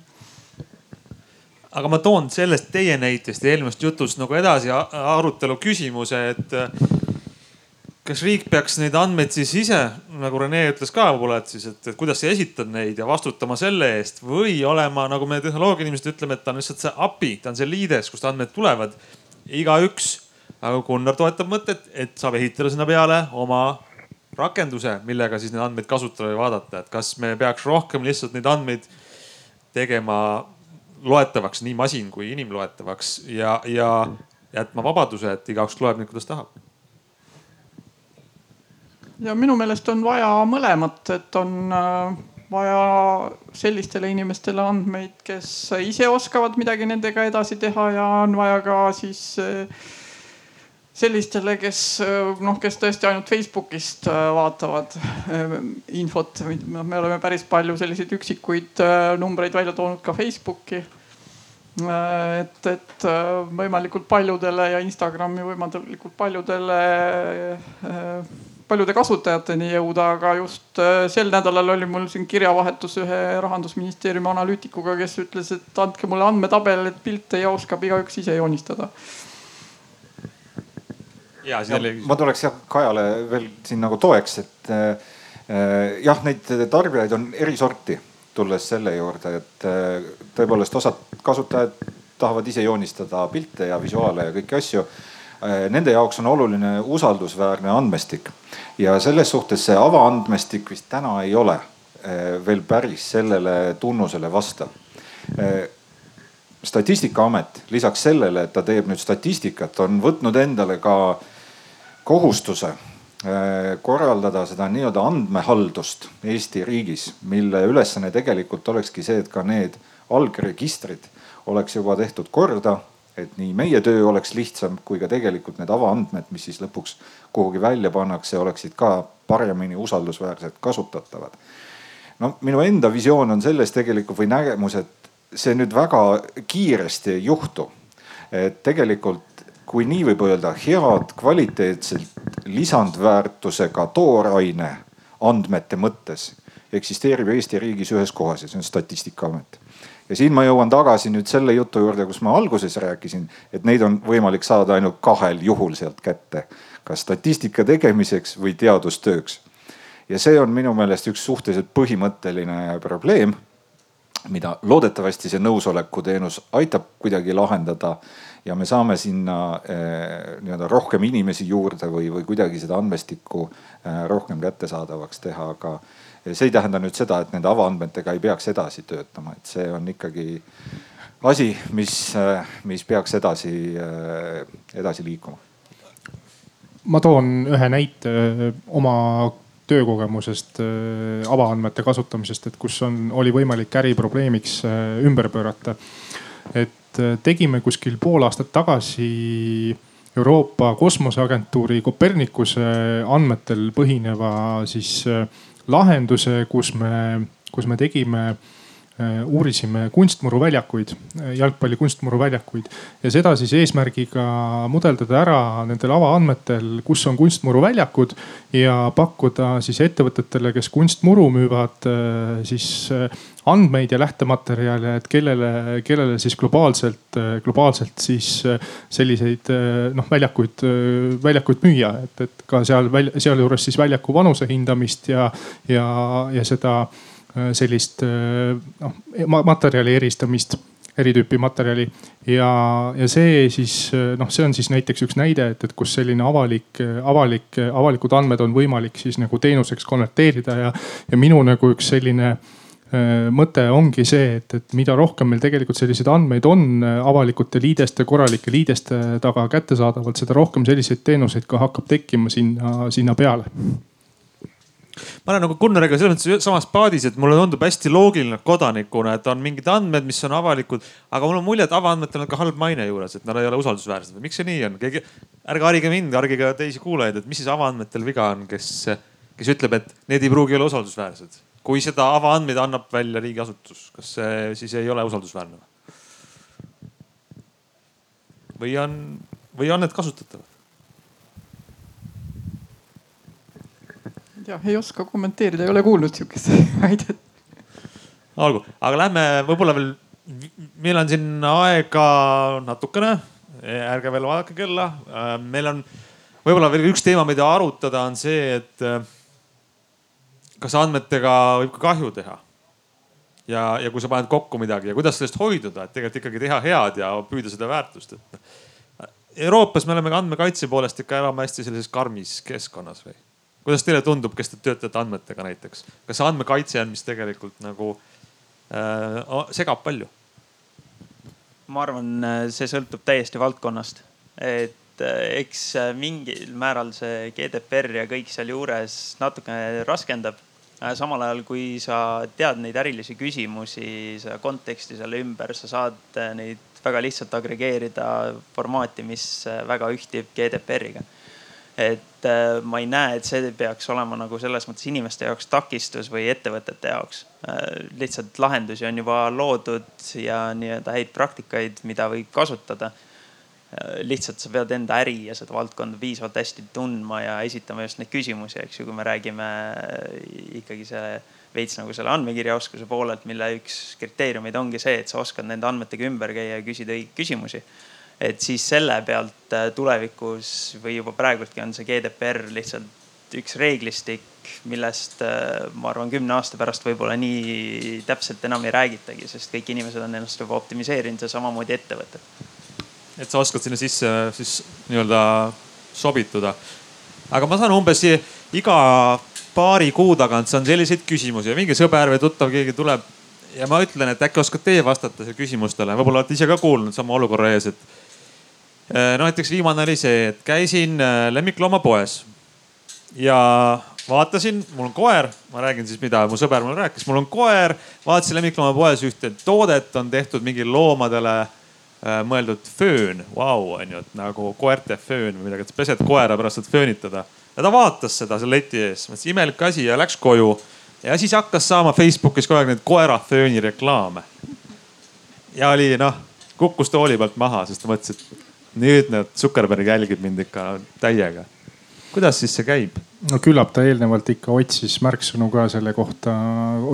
Aga ma toon sellest teie näitest ja eelmisest jutust nagu edasi arutelu küsimuse, et kas riik peaks neid andmeid siis ise, nagu Rene ütles ka võib-olla, et siis, et kuidas sa esitad neid ja vastutama selle eest või olema, nagu me tehnoloogia inimesed ütleme, et ta on lihtsalt see API, ta on see liides, kust andmed tulevad. igaüks, nagu Gunnar toetab mõtet, et saab ehitada sinna peale oma rakenduse, millega siis neid andmeid kasutada või vaadata, et kas me peaks rohkem lihtsalt neid andmeid tegema loetavaks nii masin kui inimloetavaks ja, ja jätma vabaduse, et igaüks loeb neid, kuidas tahab. Ja minu meelest on vaja mõlemat, et on äh, vaja sellistele inimestele andmeid, kes ise oskavad midagi nendega edasi teha ja on vaja ka siis äh, sellistele, kes noh, kes tõesti ainult Facebookist äh, vaatavad äh, infot. me oleme päris palju selliseid üksikuid äh, numbreid välja toonud ka Facebooki. et, et võimalikult paljudele ja Instagrami võimalikult paljudele, paljude kasutajateni jõuda, aga just sel nädalal oli mul siin kirjavahetus ühe rahandusministeeriumi analüütikuga, kes ütles, et andke mulle andmetabel, et pilte ja oskab igaüks ise joonistada ja, ja ma tuleks jah Kajale veel siin nagu toeks, et äh, jah, neid tarbijaid on eri sorti, tulles selle juurde, et äh, tõepoolest osad kasutajad tahavad ise joonistada pilte ja visuaale ja kõiki asju äh,. Nende jaoks on oluline usaldusväärne andmestik. Ja selles suhtes see avaandmestik vist täna ei ole äh, veel päris sellele tunnusele vastav. Äh, statistikaamet lisaks sellele, et ta teeb nüüd statistikat, on võtnud endale ka kohustuse äh, korraldada seda nii-öelda andmehaldust Eesti riigis, mille ülesanne tegelikult olekski see, et ka need algregistrid oleks juba tehtud korda, et nii meie töö oleks lihtsam, kui ka tegelikult need avaandmed, mis siis lõpuks kuhugi välja pannakse, oleksid ka paremini usaldusväärselt kasutatavad. no minu enda visioon on selles tegelikult või nägemus, et see nüüd väga kiiresti ei juhtu. et tegelikult kui nii võib öelda, head kvaliteetselt lisandväärtusega tooraine andmete mõttes eksisteerib Eesti riigis ühes kohas ja see on Statistikaamet. Ja siin ma jõuan tagasi nüüd selle jutu juurde, kus ma alguses rääkisin, et neid on võimalik saada ainult kahel juhul sealt kätte, kas statistika tegemiseks või teadustööks. ja see on minu meelest üks suhteliselt põhimõtteline probleem, mida loodetavasti see nõusoleku teenus aitab kuidagi lahendada. Ja me saame sinna eh, nii-öelda rohkem inimesi juurde või, või kuidagi seda andmestikku eh, rohkem kättesaadavaks teha, aga see ei tähenda nüüd seda, et nende avaandmetega ei peaks edasi töötama, et see on ikkagi asi, mis, mis peaks edasi, edasi liikuma. ma toon ühe näite oma töökogemusest avaandmete kasutamisest, et kus on, oli võimalik äriprobleemiks ümber pöörata. et äh, tegime kuskil pool aastat tagasi Euroopa Kosmoseagentuuri Copernicuse andmetel põhineva siis äh, lahenduse, kus me, kus me tegime uurisime kunstmuruväljakuid, äh, jalgpalli kunstmuruväljakuid. Ja seda siis eesmärgiga mudeldada ära nendel avaandmetel, kus on kunstmuruväljakud ja pakkuda siis ettevõtetele, kes kunstmuru müüvad, äh, siis andmeid ja lähtematerjale, et kellele, kellele siis globaalselt, globaalselt siis selliseid noh väljakuid, väljakuid müüa, et, et ka seal sealjuures siis väljaku vanuse hindamist ja, ja, ja seda Äh, sellist äh, noh materjali eristamist, eri tüüpi materjali. Ja, ja see siis äh, noh, see on siis näiteks üks näide, et, et kus selline avalik, avalik, avalikud andmed on võimalik siis nagu teenuseks konverteerida ja, ja minu nagu üks selline mõte ongi see, et, et mida rohkem meil tegelikult selliseid andmeid on avalikute liideste, korralike liideste taga kättesaadavalt, seda rohkem selliseid teenuseid ka hakkab tekkima sinna, sinna peale ma olen nagu Gunnariga selles mõttes samas paadis, et mulle tundub hästi loogiline kodanikuna, et on mingid andmed, mis on avalikud, aga mul on mulje, et avaandmetel on ka halb maine juures, et nad ei ole usaldusväärsed või miks see nii on? keegi, ärge harige mind, harige ka teisi kuulajaid, et mis siis avaandmetel viga on, kes, kes ütleb, et need ei pruugi olla usaldusväärsed. kui seda avaandmeid annab välja riigiasutus, kas see siis ei ole usaldusväärne? või on, või on need kasutatavad? Jah, ei oska kommenteerida, ei ole kuulnud sihukest väidet. olgu, aga lähme võib-olla veel, meil on siin aega natukene, ärge veel vaadake kella. Meil on võib-olla veel üks teema, mida arutada, on see, et äh, kas andmetega võib ka kahju teha ja, ja kui sa paned kokku midagi ja kuidas sellest hoiduda, et tegelikult ikkagi teha head ja püüda seda väärtust, et. Euroopas me oleme andmekaitse poolest ikka elame hästi sellises karmis keskkonnas või? Kuidas teile tundub, kes te töötate andmetega näiteks, kas see andmekaitse on, mis tegelikult nagu äh, segab palju? ma arvan, see sõltub täiesti valdkonnast, et äh, eks äh, mingil määral see GDPR ja kõik sealjuures natukene raskendab. Äh, samal ajal, kui sa tead neid ärilisi küsimusi, seda konteksti selle ümber, sa saad neid väga lihtsalt agregeerida formaati, mis väga ühtib GDPR-iga et äh, ma ei näe, et see peaks olema nagu selles mõttes inimeste jaoks takistus või ettevõtete jaoks äh,. lihtsalt lahendusi on juba loodud ja nii-öelda häid praktikaid, mida võib kasutada äh,. lihtsalt sa pead enda äri ja seda valdkonda piisavalt hästi tundma ja esitama just neid küsimusi, eks ju, kui me räägime ikkagi see veits nagu selle andmekirjaoskuse poolelt, mille üks kriteeriumeid ongi see, et sa oskad nende andmetega ümber käia ja küsida õigeid küsimusi et siis selle pealt äh, tulevikus või juba praegultki on see GDPR lihtsalt üks reeglistik, millest äh, ma arvan, kümne aasta pärast võib-olla nii täpselt enam ei räägitagi, sest kõik inimesed on ennast juba optimiseerinud ja samamoodi ettevõtted. et sa oskad sinna sisse siis nii-öelda sobituda. aga ma saan umbes iga paari kuu tagant saan selliseid küsimusi ja mingi sõber või tuttav, keegi tuleb ja ma ütlen, et äkki oskate teie vastata küsimustele, võib-olla olete ise ka kuulnud sama olukorra ees, et Äh, no näiteks viimane oli see, et käisin äh, lemmikloomapoes ja vaatasin, mul on koer, ma räägin siis, mida mu sõber mulle rääkis, mul on koer, vaatasin lemmikloomapoes ühte toodet, on tehtud mingi loomadele äh, mõeldud föön, vau, onju, et nagu koerte föön või midagi, et pesed koera pärast saad föönitada. ja ta vaatas seda seal leti ees, mõtles imelik asi ja läks koju. ja siis hakkas saama Facebookis kogu aeg neid koerafööni reklaame. ja oli noh, kukkus tooli pealt maha, sest ta mõtles, et nüüd need Zuckerberg jälgib mind ikka täiega. kuidas siis see käib? no küllap ta eelnevalt ikka otsis märksõnu ka selle kohta.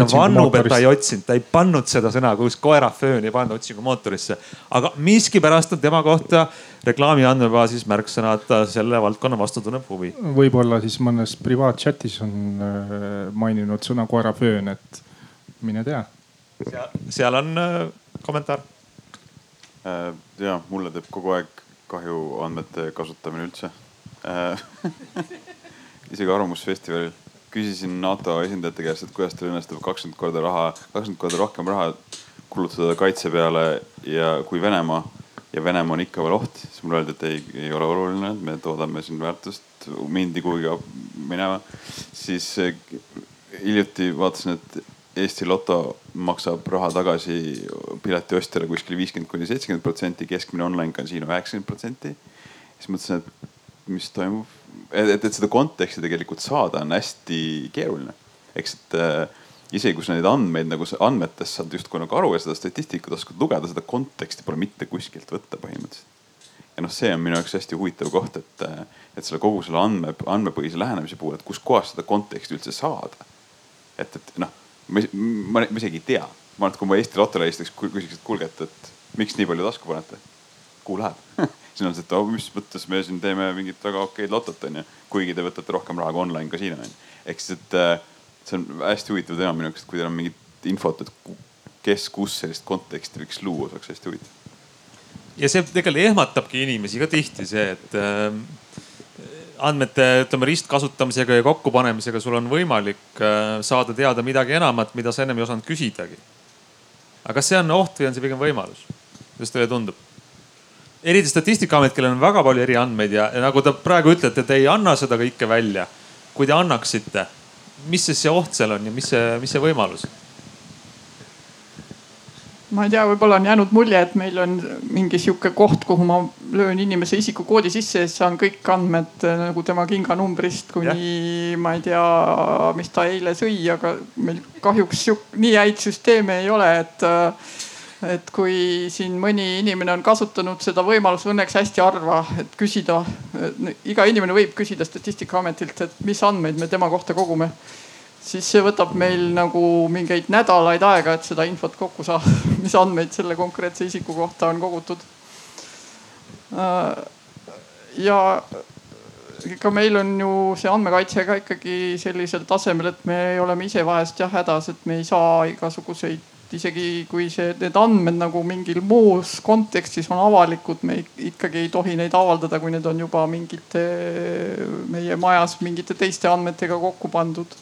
ta vannub, et ta ei otsinud, ta ei pannud seda sõna, kus koeraföön ei pannud otsingumootorisse. aga miskipärast on tema kohta reklaami andmebaasis märksõnad, selle valdkonna vastu tunneb huvi. võib-olla siis mõnes privaatchatis on äh, maininud sõna koeraföön, et mine tea. seal on äh, kommentaar. Äh, ja mulle teeb kogu aeg kahju andmete kasutamine üldse äh, isegi Arvamusfestivalil küsisin NATO esindajate käest, et kuidas teil õnnestub kakskümmend korda raha, kakskümmend korda rohkem raha kulutada kaitse peale ja kui Venemaa ja Venemaa on ikka veel oht, siis mulle öeldi, et ei, ei ole oluline, et me toodame siin väärtust, mindi kuhugi minema. siis äh, hiljuti vaatasin, et Eesti Loto maksab raha tagasi piletiostjale kuskil viiskümmend kuni seitsekümmend protsenti, keskmine online kasiino üheksakümmend protsenti. siis mõtlesin, et mis toimub, et, et seda konteksti tegelikult saada on hästi keeruline. eks, et äh, isegi kui sa neid andmeid nagu andmetest saad justkui nagu aru ja seda statistikat oskad lugeda, seda konteksti pole mitte kuskilt võtta põhimõtteliselt. ja noh, see on minu jaoks hästi huvitav koht, et, äh, et selle kogu selle andme, andmepõhise lähenemise puhul, et kuskohast seda konteksti üldse saada. et, et noh ma, ma, ma isegi ei tea. ma arvan, et kui ma Eesti Lottole helistaks, küsiks, et kuulge, et, et miks nii palju tasku panete? kuhu läheb siis on see, et oh, mis mõttes me siin teeme mingit väga okeid lotot onju, kuigi te võtate rohkem raha kui online kasiino onju. ehk siis, et äh, see on hästi huvitav teema minu jaoks, et kui teil on mingit infot, et kes, kus sellist konteksti võiks luua, see oleks hästi huvitav. ja see tegelikult ehmatabki inimesi ka tihti see, et äh, andmete, ütleme ristkasutamisega ja kokkupanemisega sul on võimalik äh, saada teada midagi enamat, mida sa ennem ei osanud küsidagi. aga kas see on oht või on see pigem võimalus? kuidas teile tundub? eriti Statistikaamet, kellel on väga palju eriandmeid ja, ja nagu te praegu ütlete, te ei anna seda kõike välja. kui te annaksite, mis siis see oht seal on ja mis see, mis see võimalus? Ma ei tea, võib-olla on jäänud mulje, et meil on mingi sihuke koht, kuhu ma löön inimese isikukoodi sisse ja siis saan kõik andmed äh, nagu tema kinganumbrist kuni ma ei tea, mis ta eile sõi, aga meil kahjuks nii häid süsteeme ei ole, et äh, et kui siin mõni inimene on kasutanud seda võimalust, õnneks hästi harva, et küsida, iga inimene võib küsida statistikaametilt, et mis andmeid me tema kohta kogume siis see võtab meil nagu mingeid nädalaid aega, et seda infot kokku saada, mis andmeid selle konkreetse isiku kohta on kogutud. ja ega meil on ju see andmekaitse ka ikkagi sellisel tasemel, et me oleme ise vahest jah hädas, et me ei saa igasuguseid isegi kui see, need andmed nagu mingil muus kontekstis on avalikud, me ikkagi ei tohi neid avaldada, kui need on juba mingite meie majas mingite teiste andmetega kokku pandud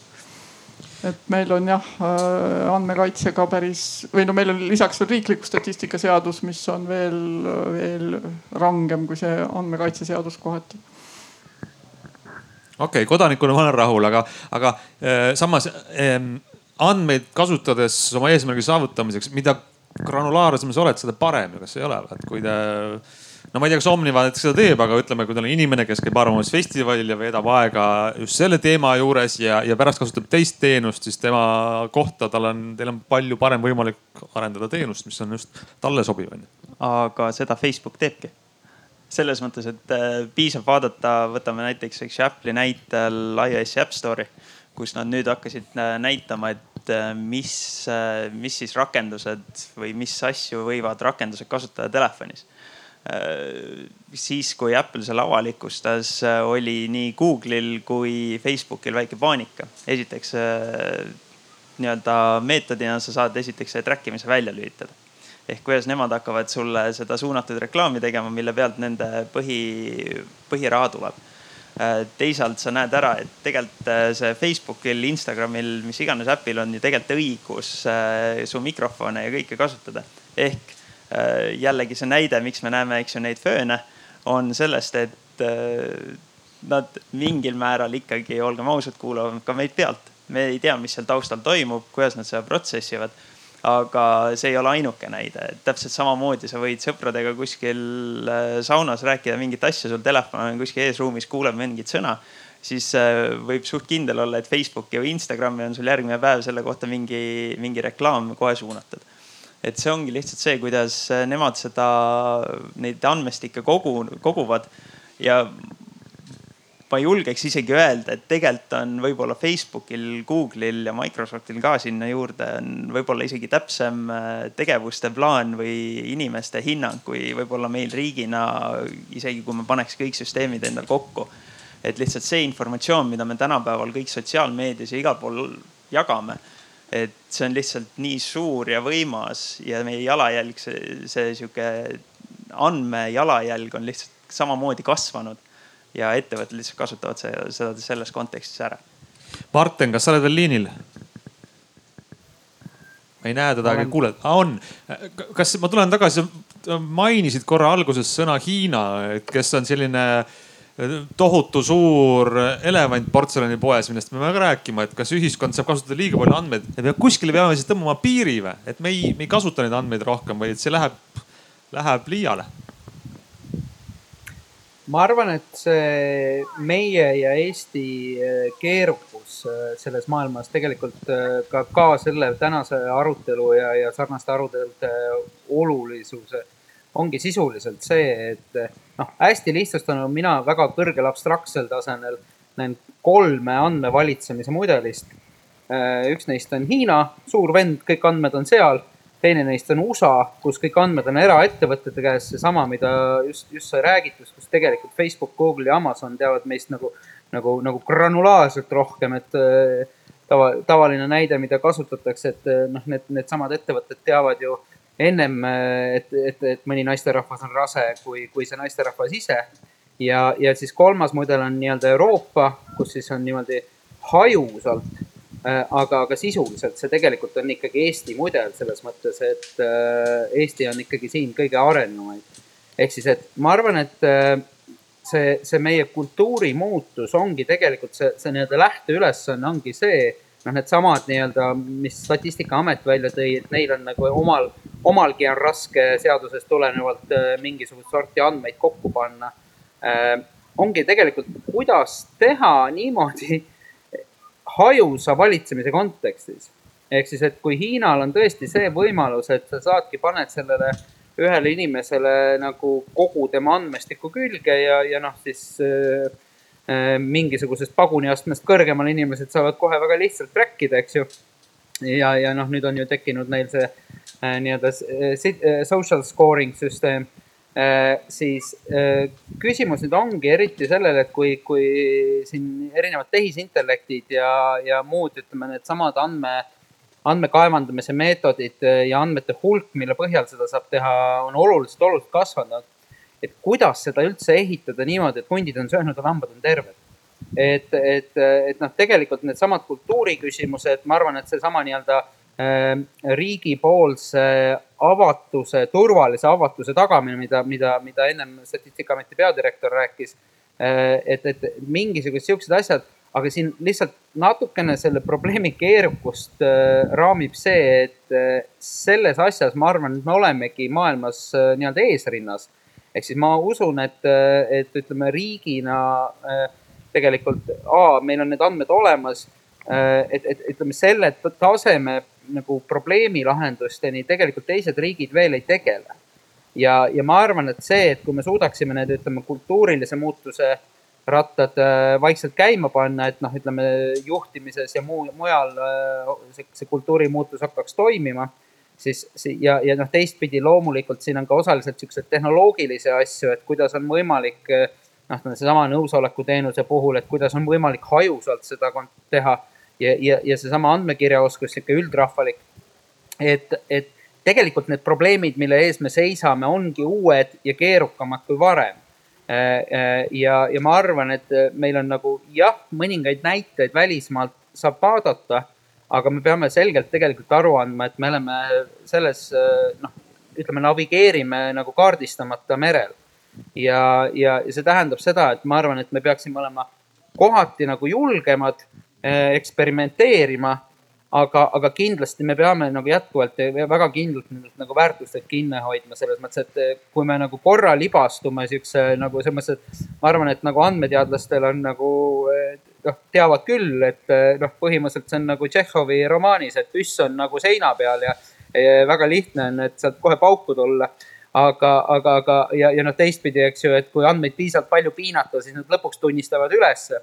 et meil on jah äh, andmekaitsega päris või no meil on lisaks veel riikliku statistika seadus, mis on veel, veel rangem kui see andmekaitseseadus kohati. Okei okay,, kodanikuna ma olen rahul, aga, aga äh, samas äh, andmeid kasutades oma eesmärgi saavutamiseks, mida granulaarsem sa oled, seda parem ju, kas ei ole, et kui te no ma ei tea, kas Omniva näiteks seda teeb, aga ütleme, kui tal on inimene, kes käib Arvamusfestivalil ja veedab aega just selle teema juures ja, ja pärast kasutab teist teenust, siis tema kohta tal on, teil on palju parem võimalik arendada teenust, mis on just talle sobiv onju. aga seda Facebook teebki selles mõttes, et äh, piisab vaadata, võtame näiteks, eks ju Apple'i näitel iOS-i App Store'i, kus nad nüüd hakkasid äh, näitama, et äh, mis, mis siis rakendused või mis asju võivad rakendused kasutada telefonis siis, kui Apple selle avalikustas, oli nii Google'il kui Facebookil väike paanika. esiteks nii-öelda meetodina sa saad esiteks track imise välja lülitada ehk kuidas nemad hakkavad sulle seda suunatud reklaami tegema, mille pealt nende põhi, põhiraha tuleb. Äh, teisalt sa näed ära, et tegelikult äh, see Facebookil, Instagramil, mis iganes äpil on ju tegelikult õigus äh, su mikrofone ja kõike kasutada. ehk jällegi see näide, miks me näeme, eks ju, neid fööne, on sellest, et nad mingil määral ikkagi, olgem ausad, kuulavad ka meid pealt. me ei tea, mis seal taustal toimub, kuidas nad seda protsessivad aga see ei ole ainuke näide, täpselt samamoodi sa võid sõpradega kuskil äh, saunas rääkida mingit asja, sul telefon on kuskil eesruumis, kuuleb mingit sõna siis äh, võib suht kindel olla, et Facebooki või Instagrami on sul järgmine päev selle kohta mingi, mingi reklaam kohe suunatud. Et see ongi lihtsalt see, kuidas äh, nemad seda, neid andmestikke kogu, koguvad ja ma julgeks isegi öelda, et tegelikult on võib-olla Facebookil, Google'il ja Microsoftil ka sinna juurde on võib-olla isegi täpsem äh, tegevuste plaan või inimeste hinnang, kui võib-olla meil riigina, isegi kui me paneks kõik süsteemid endal kokku. et lihtsalt see informatsioon, mida me tänapäeval kõik sotsiaalmeedias ja igal pool jagame et see on lihtsalt nii suur ja võimas ja meie jalajälg, see, see sihuke andmejalajälg on lihtsalt samamoodi kasvanud ja ettevõtted lihtsalt kasutavad seda, seda selles kontekstis ära. Martin, kas sa oled veel liinil? ma ei näe teda, aga kuuled ah,, on. kas ma tulen tagasi, mainisid korra alguses sõna Hiina, et kes on selline tohutu suur elevant portselanipoes, millest me peame ka rääkima, et kas ühiskond saab kasutada liiga palju andmeid, et me kuskile peame siis tõmbama piiri või, et me ei, me ei kasuta neid andmeid rohkem, vaid see läheb, läheb liiale? Ma arvan, et see meie ja Eesti äh, keerukus äh, selles maailmas tegelikult äh, ka, ka selle tänase arutelu ja, ja sarnaste arutelude olulisuse ongi sisuliselt see, et noh, hästi lihtsustanud, mina väga kõrgel abstraktsel tasemel näen kolme andmevalitsemise mudelist. üks neist on Hiina, suur vend, kõik andmed on seal. Teine neist on USA, kus kõik andmed on eraettevõtete käes, seesama, mida just, just sai räägitud, kus tegelikult Facebook, Google ja Amazon teavad meist nagu, nagu, nagu granulaarselt rohkem, et äh, tava, tavaline näide, mida kasutatakse, et äh, noh, need, needsamad ettevõtted teavad ju ennem, äh, et, et, et mõni naisterahvas on rase, kui, kui see naisterahvas ise. ja, ja siis kolmas mudel on nii-öelda Euroopa, kus siis on niimoodi hajusalt Äh, aga, aga sisuliselt see tegelikult on ikkagi Eesti mudel selles mõttes, et äh, Eesti on ikkagi siin kõige arenenumaid. ehk siis, et ma arvan, et see, see meie kultuuri muutus ongi tegelikult see, see nii-öelda lähteülesanne ongi see, noh, needsamad nii-öelda, mis Statistikaamet välja tõi, et neil on nagu omal, omalgi on raske seadusest tulenevalt mingisugust sorti andmeid kokku panna. ongi tegelikult, kuidas teha niimoodi hajusa valitsemise kontekstis. ehk siis, et kui Hiinal on tõesti see võimalus, et sa saadki, paned sellele ühele inimesele nagu kogu tema andmestiku külge ja, ja noh, siis äh, äh, mingisugusest paguniastmest kõrgemal inimesed saavad kohe väga lihtsalt track ida, eks ju. ja, ja noh, nüüd on ju tekkinud neil see äh, nii-öelda äh, social scoring süsteem Äh, siis äh, küsimus nüüd ongi eriti sellele, et kui, kui siin erinevad tehisintellektid ja, ja muud, ütleme, needsamad andme, andmekaevandamise meetodid ja andmete hulk, mille põhjal seda saab teha, on oluliselt, oluliselt kasvanud. Et kuidas seda üldse ehitada niimoodi, et hundid on söönud ja lambad on terved. et, et, et noh, tegelikult needsamad kultuuriküsimused, ma arvan, et seesama nii-öelda äh, riigipoolse avatuse, turvalise avatuse tagamine, mida, mida, mida ennem Statistikaameti peadirektor rääkis. Äh, et, et mingisugused siuksed asjad aga siin lihtsalt natukene selle probleemi keerukust äh, raamib see, et äh, selles asjas ma arvan, et me olemegi maailmas äh, nii-öelda eesrinnas. Ehk siis ma usun, et, et ütleme riigina äh, tegelikult, A, meil on need andmed olemas äh,. et, et ütleme selle taseme nagu probleemi lahendusteni tegelikult teised riigid veel ei tegele. ja, ja ma arvan, et see, et kui me suudaksime need, ütleme kultuurilise muutuse rattad äh, vaikselt käima panna, et noh, ütleme juhtimises ja muu, mujal see, see kultuurimuutus hakkaks toimima. Siis ja, ja noh, teistpidi loomulikult siin on ka osaliselt siukseid tehnoloogilisi asju, et kuidas on võimalik äh, noh, seesama nõusoleku teenuse puhul, et kuidas on võimalik hajusalt seda teha ja, ja, ja seesama andmekirjaoskus, sihuke üldrahvalik. et, et tegelikult need probleemid, mille ees me seisame, ongi uued ja keerukamad kui varem Äh, äh, ja, ja ma arvan, et meil on nagu jah, mõningaid näiteid välismaalt saab vaadata, aga me peame selgelt tegelikult aru andma, et me oleme selles noh, ütleme navigeerime nagu kaardistamata merel. ja, ja, see tähendab seda, et ma arvan, et me peaksime olema kohati nagu julgemad eksperimenteerima aga, aga kindlasti me peame nagu jätkuvalt ja väga kindlalt nendelt nagu väärtustelt kinni hoidma selles mõttes, et eh, kui me nagu korra libastume siukse nagu selles mõttes, et ma arvan, et nagu andmeteadlastel on nagu eh, noh, teavad küll, et eh, noh, põhimõtteliselt see on nagu Tšehhovi romaanis, et püss on nagu seina peal ja, ja väga lihtne on, et sealt kohe pauku tulla aga, aga, aga ja, ja noh, teistpidi, eks ju, et kui andmeid piisavalt palju piinata, siis nad lõpuks tunnistavad ülesse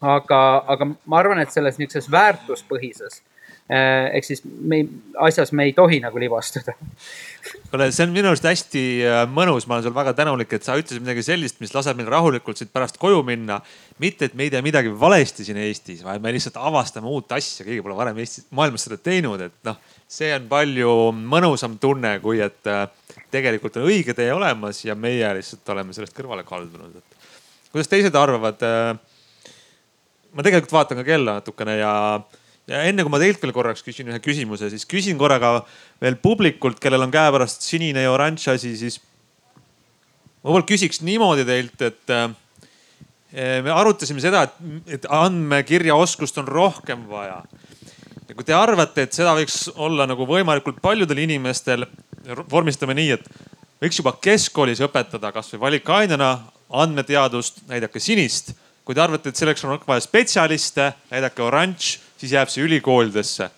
aga, aga ma arvan, et selles niisuguses väärtuspõhises eh, ehk siis me ei, asjas me ei tohi nagu libastuda. kuule, see on minu arust hästi äh, mõnus, ma olen sulle väga tänulik, et sa ütlesid midagi sellist, mis laseb meil rahulikult siit pärast koju minna. mitte, et me ei tee midagi valesti siin Eestis, vaid me lihtsalt avastame uut asja, keegi pole varem Eestis, maailmas seda teinud, et noh, see on palju mõnusam tunne, kui et äh, tegelikult on õige tee olemas ja meie lihtsalt oleme sellest kõrvale kaldunud, et kuidas teised arvavad äh, ma tegelikult vaatan ka kella natukene ja, ja enne kui ma teilt veel korraks küsin ühe küsimuse, siis küsin korra ka veel publikult, kellel on käepärast sinine ja oranž asi, siis ma võib-olla küsiks niimoodi teilt, et eh, me arutasime seda, et, et andmekirjaoskust on rohkem vaja. ja kui te arvate, et seda võiks olla nagu võimalikult paljudel inimestel, vormistame nii, et võiks juba keskkoolis õpetada kasvõi valikainena andmeteadust, näidake sinist kui te arvate, et selleks on vaja spetsialiste, näidake oranž, siis jääb see ülikoolidesse.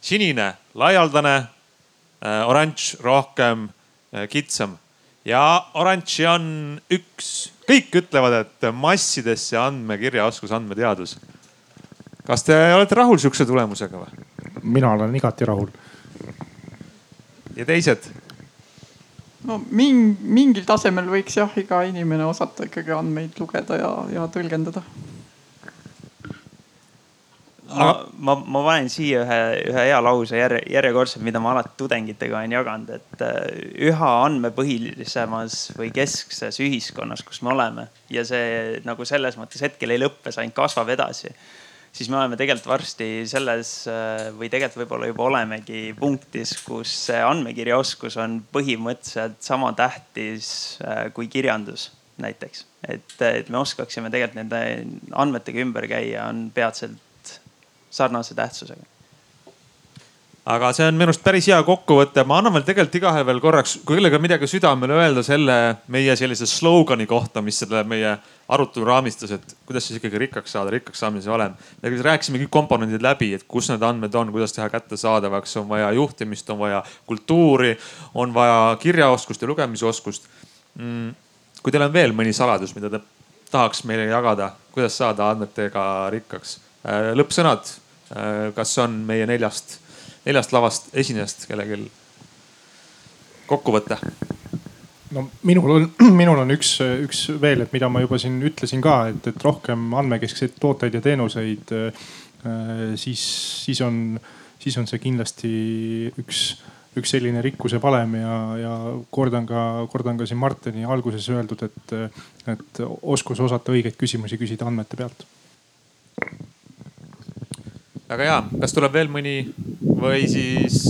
sinine, laialdane, äh, oranž rohkem äh, kitsam ja oranži on üks, kõik ütlevad, et massidesse andmekirjaoskus, andmeteadus. kas te olete rahul sihukese tulemusega või? mina olen igati rahul. ja teised? no ming, mingil tasemel võiks jah, iga inimene osata ikkagi andmeid lugeda ja, ja tõlgendada. Ma, ma, ma panen siia ühe, ühe hea lause järje, järjekordselt, mida ma alati tudengitega olen jaganud, et äh, üha andmepõhilisemas või keskses ühiskonnas, kus me oleme ja see nagu selles mõttes hetkel ei lõppe, see ainult kasvab edasi siis me oleme tegelikult varsti selles äh, või tegelikult võib-olla juba olemegi punktis, kus see andmekirjaoskus on põhimõtteliselt sama tähtis äh, kui kirjandus näiteks. et, et me oskaksime tegelikult nende andmetega ümber käia, on peatselt sarnase tähtsusega aga see on minu arust päris hea kokkuvõte, ma annan veel tegelikult igahel veel korraks, kui kellelgi on midagi südamele öelda selle meie sellise slogani kohta, mis selle meie arutelu raamistas, et kuidas siis ikkagi rikkaks saada, rikkaks saamise valem. me rääkisime kõik komponendid läbi, et kus need andmed on, kuidas teha kättesaadavaks, on vaja juhtimist, on vaja kultuuri, on vaja kirjaoskust ja lugemisoskust mm.. kui teil on veel mõni saladus, mida te tahaks meile jagada, kuidas saada andmetega rikkaks? Äh, lõppsõnad, kas on meie neljast neljast lavast esinejast kellelgi kokkuvõte? no minul on, minul on üks, üks veel, et mida ma juba siin ütlesin ka, et, et rohkem andmekeskseid tooteid ja teenuseid, äh, siis, siis on siis on see kindlasti üks, üks selline rikkuse valem ja, ja kordan ka, kordan ka siin Martini alguses öeldud, et, et oskus osata õigeid küsimusi küsida andmete pealt. Väga hea, kas tuleb veel mõni või siis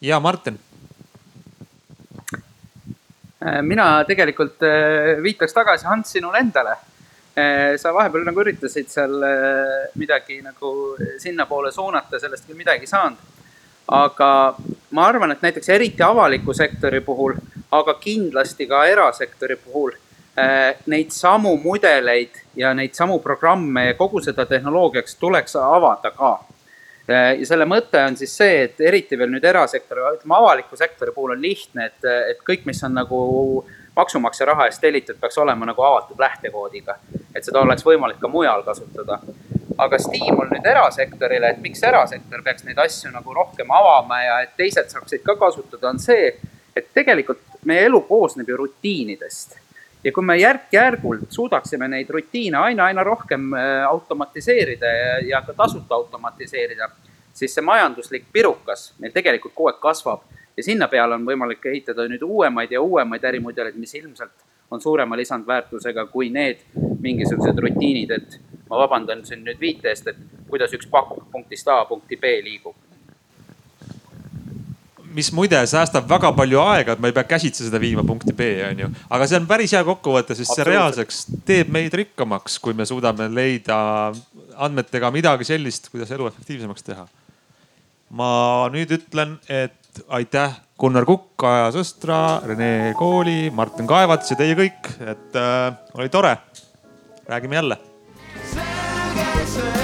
ja Martin Äh, mina tegelikult äh, viitaks tagasi Hans sinule endale. Äh, sa vahepeal nagu üritasid seal midagi nagu sinnapoole suunata, sellest küll midagi ei saanud. aga ma arvan, et näiteks eriti avaliku sektori puhul, aga kindlasti ka erasektori puhul neid samu mudeleid ja neid samu programme ja kogu seda tehnoloogiaks tuleks avada ka Äh, ja selle mõte on siis see, et eriti veel nüüd erasektori, ütleme avaliku sektori puhul on lihtne, et, et kõik, mis on nagu maksumaksja raha eest tellitud, peaks olema nagu avatud lähtekoodiga. et seda oleks võimalik ka mujal kasutada. aga stiimul nüüd erasektorile, et miks erasektor peaks neid asju nagu rohkem avama ja et teised saaksid ka kasutada, on see, et tegelikult meie elu koosneb ju rutiinidest ja kui me järk-järgult suudaksime neid rutiine aina, aina rohkem äh, automatiseerida ja, ja ka tasuta automatiseerida, siis see majanduslik pirukas meil tegelikult kogu aeg kasvab. Ja sinna peale on võimalik ehitada nüüd uuemaid ja uuemaid ärimudeleid, mis ilmselt on suurema lisandväärtusega kui need mingisugused rutiinid, et ma vabandan siin nüüd viite eest, et kuidas üks pakk punktist A punkti B liigub mis muide säästab väga palju aega, et ma ei pea käsitsi seda viima punkti B on ju. aga see on päris hea kokkuvõte, sest see reaalseks teeb meid rikkamaks, kui me suudame leida andmetega midagi sellist, kuidas elu efektiivsemaks teha. ma nüüd ütlen, et aitäh Gunnar Kukk, Kaja Sõstra, Rene Kooli, Martin Kaevats ja teie kõik, et äh, oli tore. räägime jälle. selge see.